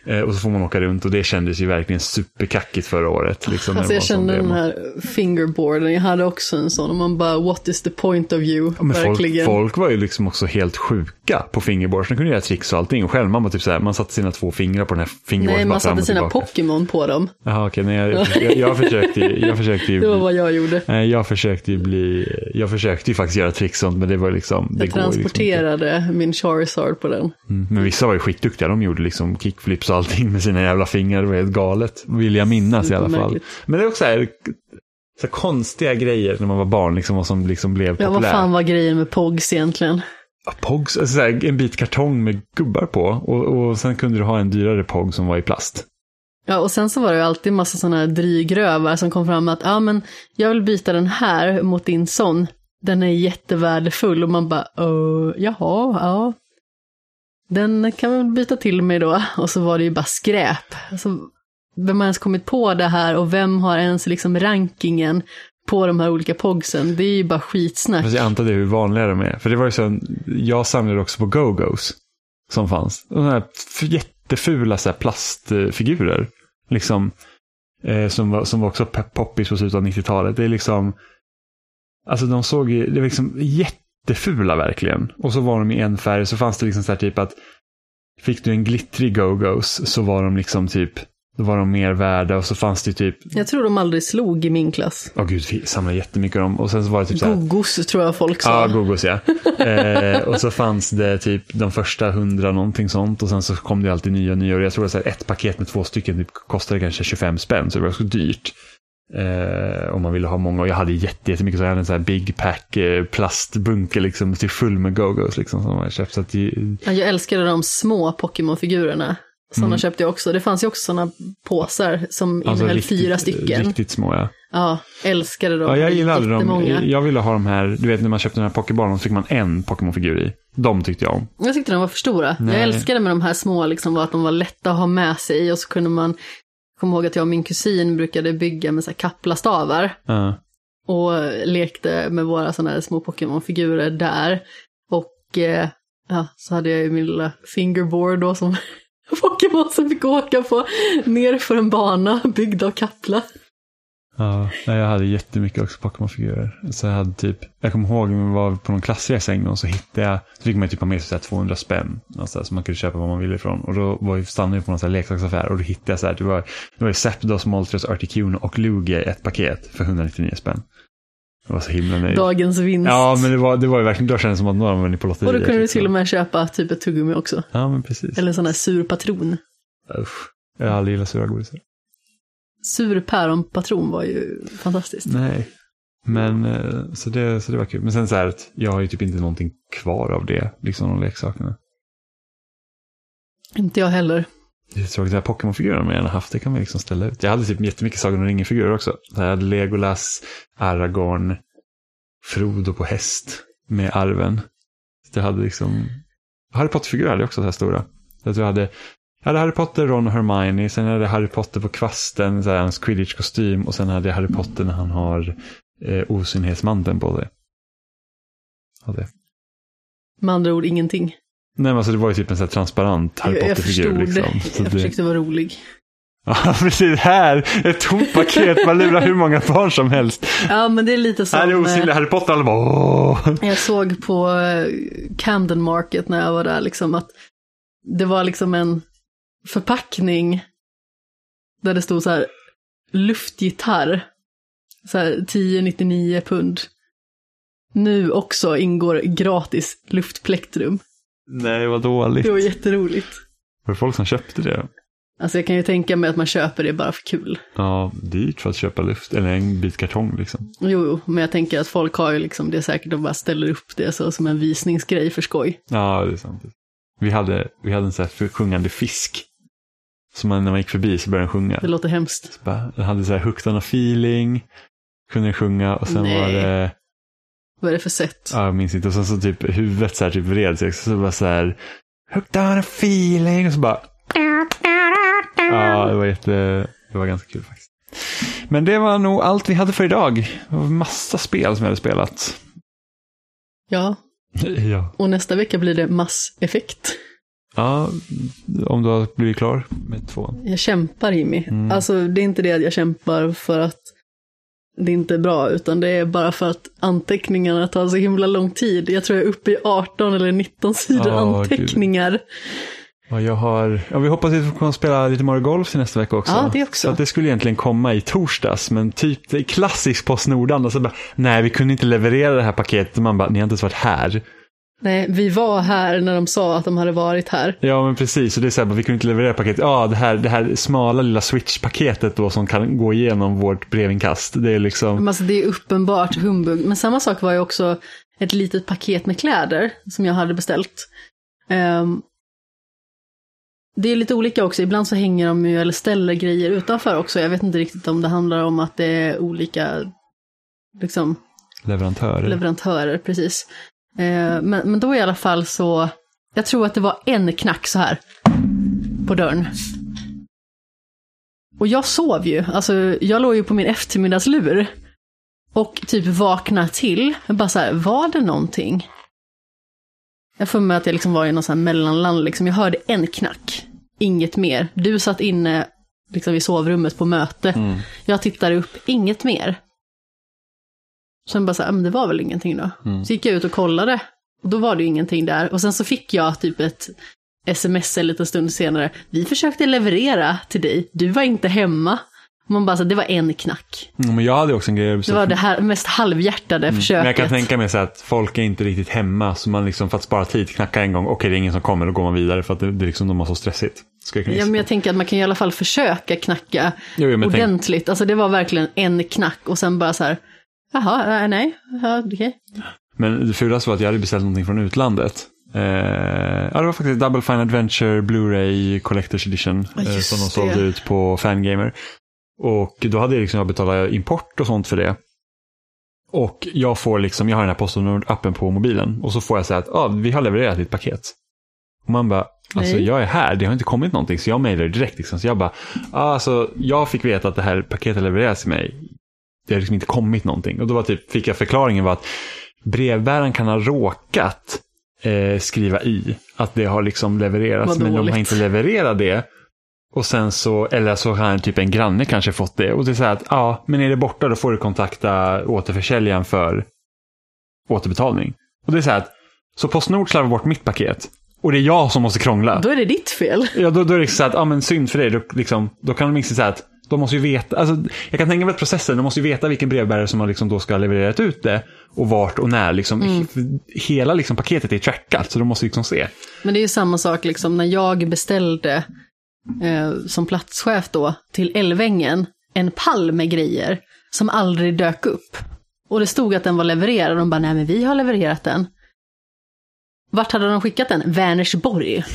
Eh, och så får man åka runt och det kändes ju verkligen superkackigt förra året. Liksom, Alltså jag kände den här fingerboarden, jag hade också en sån och man bara what is the point of you? Ja, men folk, Verkligen. folk var ju liksom också helt sjuka på fingerboards. De kunde göra tricks och allting. Och själv man, var typ så här, man satte sina två fingrar på den här fingerboarden. Nej, man satte sina. Pokémon på dem. Jaha, okej. nej, jag, jag, jag, försökte jag försökte ju Det var bli, vad jag gjorde. nej, jag försökte ju bli, jag försökte ju faktiskt göra tricks sånt, men det var liksom, det Jag ju liksom transporterade min Charizard på den. Mm, men vissa var ju skitduktiga, de gjorde liksom kickflips och allting med sina jävla fingrar, det var helt galet. Vill jag minnas i alla fall. Men det är också så här, så här konstiga grejer när man var barn, liksom, vad som liksom blev Ja, vad populärt. fan var grejen med Pogs egentligen? Pogs, alltså här, en bit kartong med gubbar på och, och sen kunde du ha en dyrare Pog som var i plast. Ja, och sen så var det ju alltid massa sådana här drygrövar som kom fram med att ja, men jag vill byta den här mot din sån. Den är jättevärdefull och man bara, uh, jaha, ja. Den kan vi väl byta till mig då. Och så var det ju bara skräp. Alltså, vem har ens kommit på det här och vem har ens liksom rankingen på de här olika pogsen? Det är ju bara skitsnack. Fast jag antar det är hur vanliga de är. För det var ju så, jag samlade också på Go-Go's som fanns. De sådana här jättefula så här plastfigurer. Liksom, eh, som, var, som var också poppis på slutet av 90-talet. Det är liksom, alltså de såg ju, det var liksom jättefula verkligen. Och så var de i en färg, så fanns det liksom så här typ att fick du en glittrig Go-Go's så var de liksom typ, då var de mer värda och så fanns det typ, Jag tror de aldrig slog i min klass. åh gud, vi samlade jättemycket av dem. Och sen så var det typ så här, Gogos tror jag folk sa. Ja, Gogos ja. eh, och så fanns det typ de första hundra någonting sånt och sen så kom det alltid nya och nya och jag tror att så här, ett paket med två stycken typ kostade kanske 25 spänn så det var så dyrt. Eh, om man ville ha många och jag hade jätte- jättemycket så jag hade en sån här big pack eh, plastbunke liksom till full med Gogos liksom som jag köpt. Så att Ja, jag älskade de små Pokémon-figurerna. Sådana Mm. köpte jag också. Det fanns ju också sådana påsar som alltså, innehöll riktigt- fyra stycken. Riktigt små ja. Ja, älskade dem. Ja, jag gillade dem. Jag ville ha de här, du vet när man köpte den här Pokéballen så fick man en Pokémon-figur i. De tyckte jag om. Jag tyckte de var för stora. Nej. Jag älskade med de här små, liksom, var att de var lätta att ha med sig och så kunde man, komma ihåg att jag och min kusin brukade bygga med så här kaplastavar Ja. och lekte med våra sådana här små Pokémon-figurer där. Och eh, ja, så hade jag ju min lilla fingerboard då som Pokémon som fick åka på ner för en bana byggd av Kapla. Ja, nej, jag hade jättemycket också Pokémon-figurer. Så jag hade typ, jag kommer ihåg när vi var på någon klassresa en gång så hittade jag, så fick man typ ha med sig så här 200 spänn. Alltså, så man kunde köpa vad man ville ifrån. Och då var vi, stannade vi på någon så här leksaksaffär och då hittade jag så här, det var, det var Zapdos, Moltres, Articuno och Lugia i ett paket för 199 spänn. Det var så himla nöjd. Dagens vinst. Ja, men det var, det var ju verkligen, då kändes det som att någon var på lotteriet. och då kunde du liksom. till och med köpa typ ett tuggummi också. Ja, men precis. Eller en sån här sur patron. Usch. Jag har aldrig gillat sura godisar. Sur päronpatron var ju fantastiskt. Nej. Men eh, så det, så det var kul. Men sen så här att jag har ju typ inte någonting kvar av det, liksom de leksakerna. Inte jag heller. Det är tråkigt, de här Pokémon-figurerna man gärna haft, det kan man liksom ställa ut. Jag hade typ jättemycket Sagan om ringen-figurer också. Så jag hade Legolas, Aragorn, Frodo på häst med arven. Så jag hade liksom... Harry Potter-figurer hade jag också så här stora. Så att jag hade, jag hade Harry Potter, Ron och Hermione. Sen hade jag Harry Potter på kvasten, så här, hans quidditch-kostym. Och sen hade jag Harry Potter när han har eh, osynlighetsmanteln på sig. Hade. Med andra ord ingenting. Nej men alltså det var ju typ en sån här transparent Harry jag, jag Potter-figur. Liksom. det. Så Jag det- försökte vara rolig. Ja, precis. Här, ett tomt paket. Man lurar hur många barn som helst. Ja, men det är lite som... Här är osynlig eh, Harry Potter. Alla bara åh. Jag såg på eh, Camden Market när jag var där, liksom att det var liksom en förpackning där det stod så här luftgitarr. Så här 10,99 pund. Nu också ingår gratis luftplektrum. Nej, vad dåligt. Det var jätteroligt. Var det folk som köpte det? Alltså jag kan ju tänka mig att man köper det bara för kul. Ja, dyrt för att köpa luft. Eller en bit kartong liksom. Jo, jo, men jag tänker att folk har ju liksom det säkert och bara ställer upp det så som en visningsgrej för skoj. Ja, det är sant. Vi hade, vi hade en sån här sjungande fisk. Som man, när man gick förbi så började den sjunga. Det låter hemskt. Bara, Den hade så här hooked on a feeling. Kunde sjunga och sen Nej. var det, Vad är det för sätt? ja, jag minns inte. Och sen så typ huvudet så här typ vred sig. Så var så här, hooked on a feeling. Och så bara, ja, det var jätte, det var ganska kul faktiskt. Men det var nog allt vi hade för idag. Det var massa spel som jag hade spelat. Ja, Ja. Och nästa vecka blir det masseffekt. Ja, om du har blivit klar med två. Jag kämpar Jimmy. Mm. Alltså det är inte det att jag kämpar för att det inte är bra, utan det är bara för att anteckningarna tar så himla lång tid. Jag tror jag är uppe i 18 eller 19 sidor Åh, anteckningar. Ja, jag har, ja, vi hoppas att vi kunna spela lite Mario Golf till nästa vecka också. Ja, det också. Så att det skulle egentligen komma i torsdags, men typ klassiskt Postnord. Och så bara, nej, vi kunde inte leverera det här paketet. Man bara, ni har inte ens varit här. Nej, vi var här när de sa att de hade varit här. Ja, men precis. Och det är så här, vi kunde inte leverera paketet. Ja, det här, det här smala lilla Switch-paketet då som kan gå igenom vårt brevinkast. Det är liksom, Men Alltså, det är uppenbart humbug. Men samma sak var ju också ett litet paket med kläder som jag hade beställt. Ehm, det är lite olika också, ibland så hänger de ju eller ställer grejer utanför också. Jag vet inte riktigt om det handlar om att det är olika liksom, leverantörer. leverantörer, precis. Eh, men, men då i alla fall så, jag tror att det var en knack så här på dörren. Och jag sov ju, alltså jag låg ju på min eftermiddagslur. Och typ vaknade till, bara så här, var det någonting? Jag får med att jag liksom var i någon sån här mellanland, liksom. jag hörde en knack, inget mer. Du satt inne liksom i sovrummet på möte. Mm. Jag tittar upp, inget mer. Sen bara så här, "Ah, men det var väl ingenting då. Mm. Så gick jag ut och kollade. Och då var det ju ingenting där. Och sen så fick jag typ ett sms en liten stund senare. Vi försökte leverera till dig, du var inte hemma. Man bara så här, det var en knack. Mm, men jag hade också en grej. Det var det här mest halvhjärtade försöket. Mm. Men jag kan tänka mig så att folk är inte riktigt hemma. Så man liksom för att spara tid knackar en gång. Okej, det är ingen som kommer. Då går man vidare för att det, det är liksom, de har så stressigt. Ska jag kunna Ja, men jag tänker att man kan i alla fall försöka knacka Jo, jo, men tänk, ordentligt. Alltså det var verkligen en knack och sen bara så här, jaha, nej, ja, okej. men det fulaste var att jag hade beställt någonting från utlandet. Eh, ja, det var faktiskt Double Fine Adventure Blu-ray Collector's Edition. Eh, som de det. sålde ut på Fangamer. Och då hade jag liksom jag betalat import och sånt för det. Och jag får liksom, jag har den här Postnord-appen på mobilen. Och så får jag säga att ah, vi har levererat ditt paket. Och man bara, alltså Nej. jag är här, det har inte kommit någonting. Så jag mejlar direkt. Liksom. Så jag bara, ah, alltså jag fick veta att det här paketet levereras till mig. Det har liksom inte kommit någonting. Och då var typ, fick jag förklaringen var att brevbäraren kan ha råkat eh, skriva i att det har liksom levererats. Men de har inte levererat det. Och sen så, eller så har typ en granne kanske fått det. Och det är så här att, ja, men är det borta då får du kontakta återförsäljaren för återbetalning. Och det är så här att, så Postnord slarvar bort mitt paket. Och det är jag som måste krångla. Då är det ditt fel. Ja, då, då är det så här att, ja men synd för dig. Då, liksom, då kan de inte säga att, de måste ju veta, alltså, jag kan tänka mig att processen, de måste ju veta vilken brevbärare som har liksom då ska ha levererat ut det. Och vart och när. Liksom, he- Hela liksom, paketet är trackat, så de måste liksom se. Men det är ju samma sak liksom när jag beställde eh, som platschef då till Älvängen en pall med grejer som aldrig dök upp. Och det stod att den var levererad och de bara, nej men vi har levererat den. Vart hade de skickat den? Vänersborg.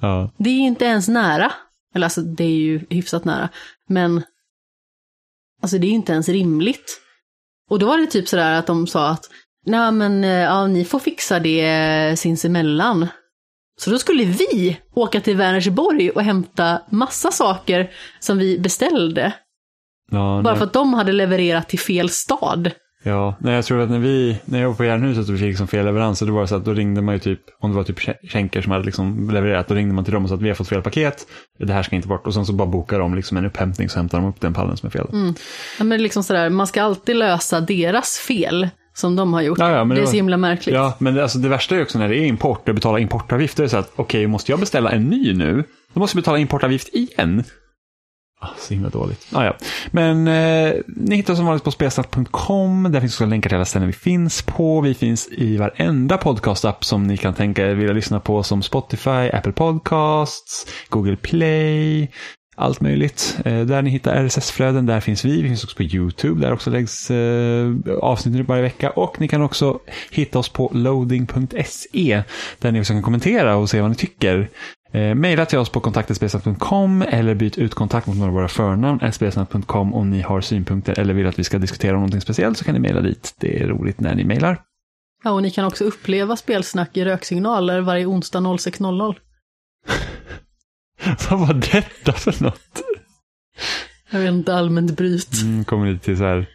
Ja. Det är ju inte ens nära. Eller alltså det är ju hyfsat nära. Men alltså det är ju inte ens rimligt. Och då var det typ sådär att de sa att nej men eh, ja, ni får fixa det sinsemellan. Så då skulle vi åka till Vänersborg och hämta massa saker som vi beställde. Ja, Bara för att de hade levererat till fel stad. Ja, nej, jag tror att när, vi, när jag var på Järnhuset och vi fick liksom fel leveranser, då var det så att då ringde man ju typ, om det var typ Schenker som hade liksom levererat, då ringde man till dem och sa att vi har fått fel paket, det här ska inte bort. Och sen så bara bokar de liksom en upphämtning så hämtar de upp den pallen som är fel. Ja, men liksom sådär, man ska alltid lösa deras fel som de har gjort. Ja, ja, det det är så himla märkligt. Ja, men det, alltså, det värsta är också när det är import och betalar importavgifter. Så att okej, måste jag beställa en ny nu? Då måste jag betala importavgift igen. Ah, så himla dåligt. Ah, ja. Men eh, ni hittar oss som vanligt på spelsnack.com. Där finns också länkar till alla ställen vi finns på. Vi finns i varenda podcastapp som ni kan tänka er vilja lyssna på. Som Spotify, Apple Podcasts, Google Play. Allt möjligt. Eh, där ni hittar RSS-flöden, där finns vi. Vi finns också på YouTube, där också läggs eh, avsnitt varje vecka. Och ni kan också hitta oss på loading.se, där ni också kan kommentera och se vad ni tycker. Eh, Maila till oss på kontaktespelsnack.com eller byt ut kontakt mot några av våra förnamn, spelsnack.com om ni har synpunkter eller vill att vi ska diskutera om någonting speciellt så kan ni mejla dit. Det är roligt när ni mejlar. Ja, och ni kan också uppleva spelsnack i röksignaler varje onsdag 06.00. Vad var detta för något? Jag vet inte, allmänt bryt. Mm, kommer lite till så här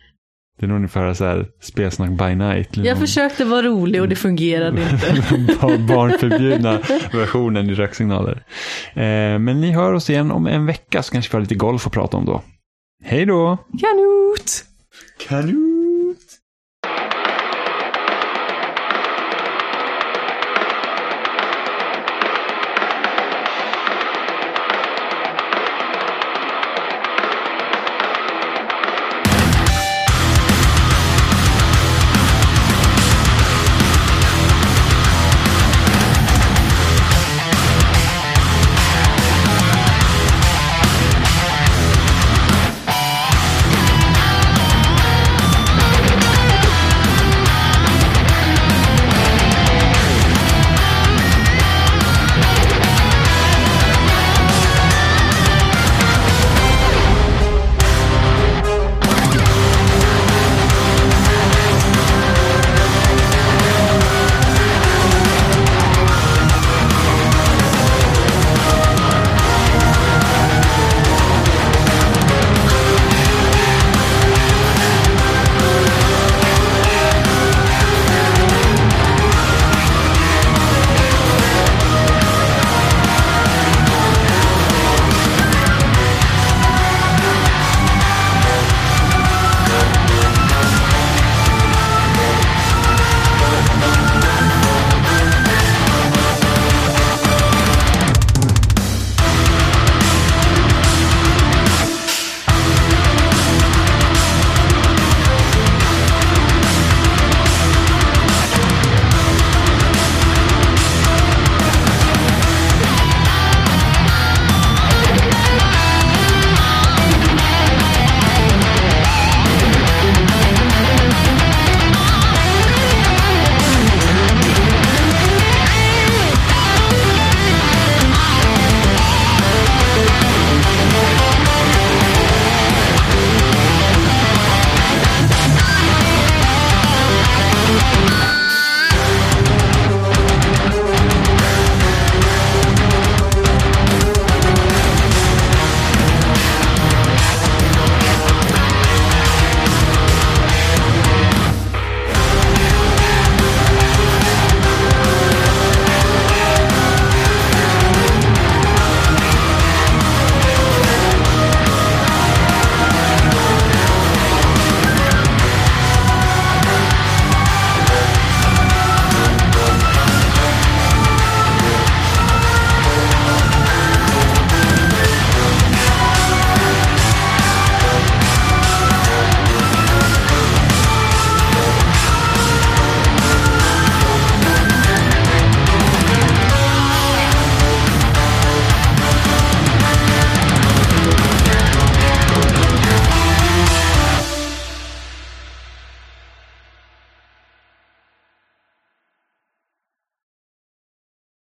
Det är nog ungefär så här spelsnack by night. Jag försökte vara rolig och det fungerade inte. Barnförbjudna versionen i röksignaler. Eh, men ni hör oss igen om en vecka så kanske vi har lite golf att prata om då. Hej då! Kanot! Kanot!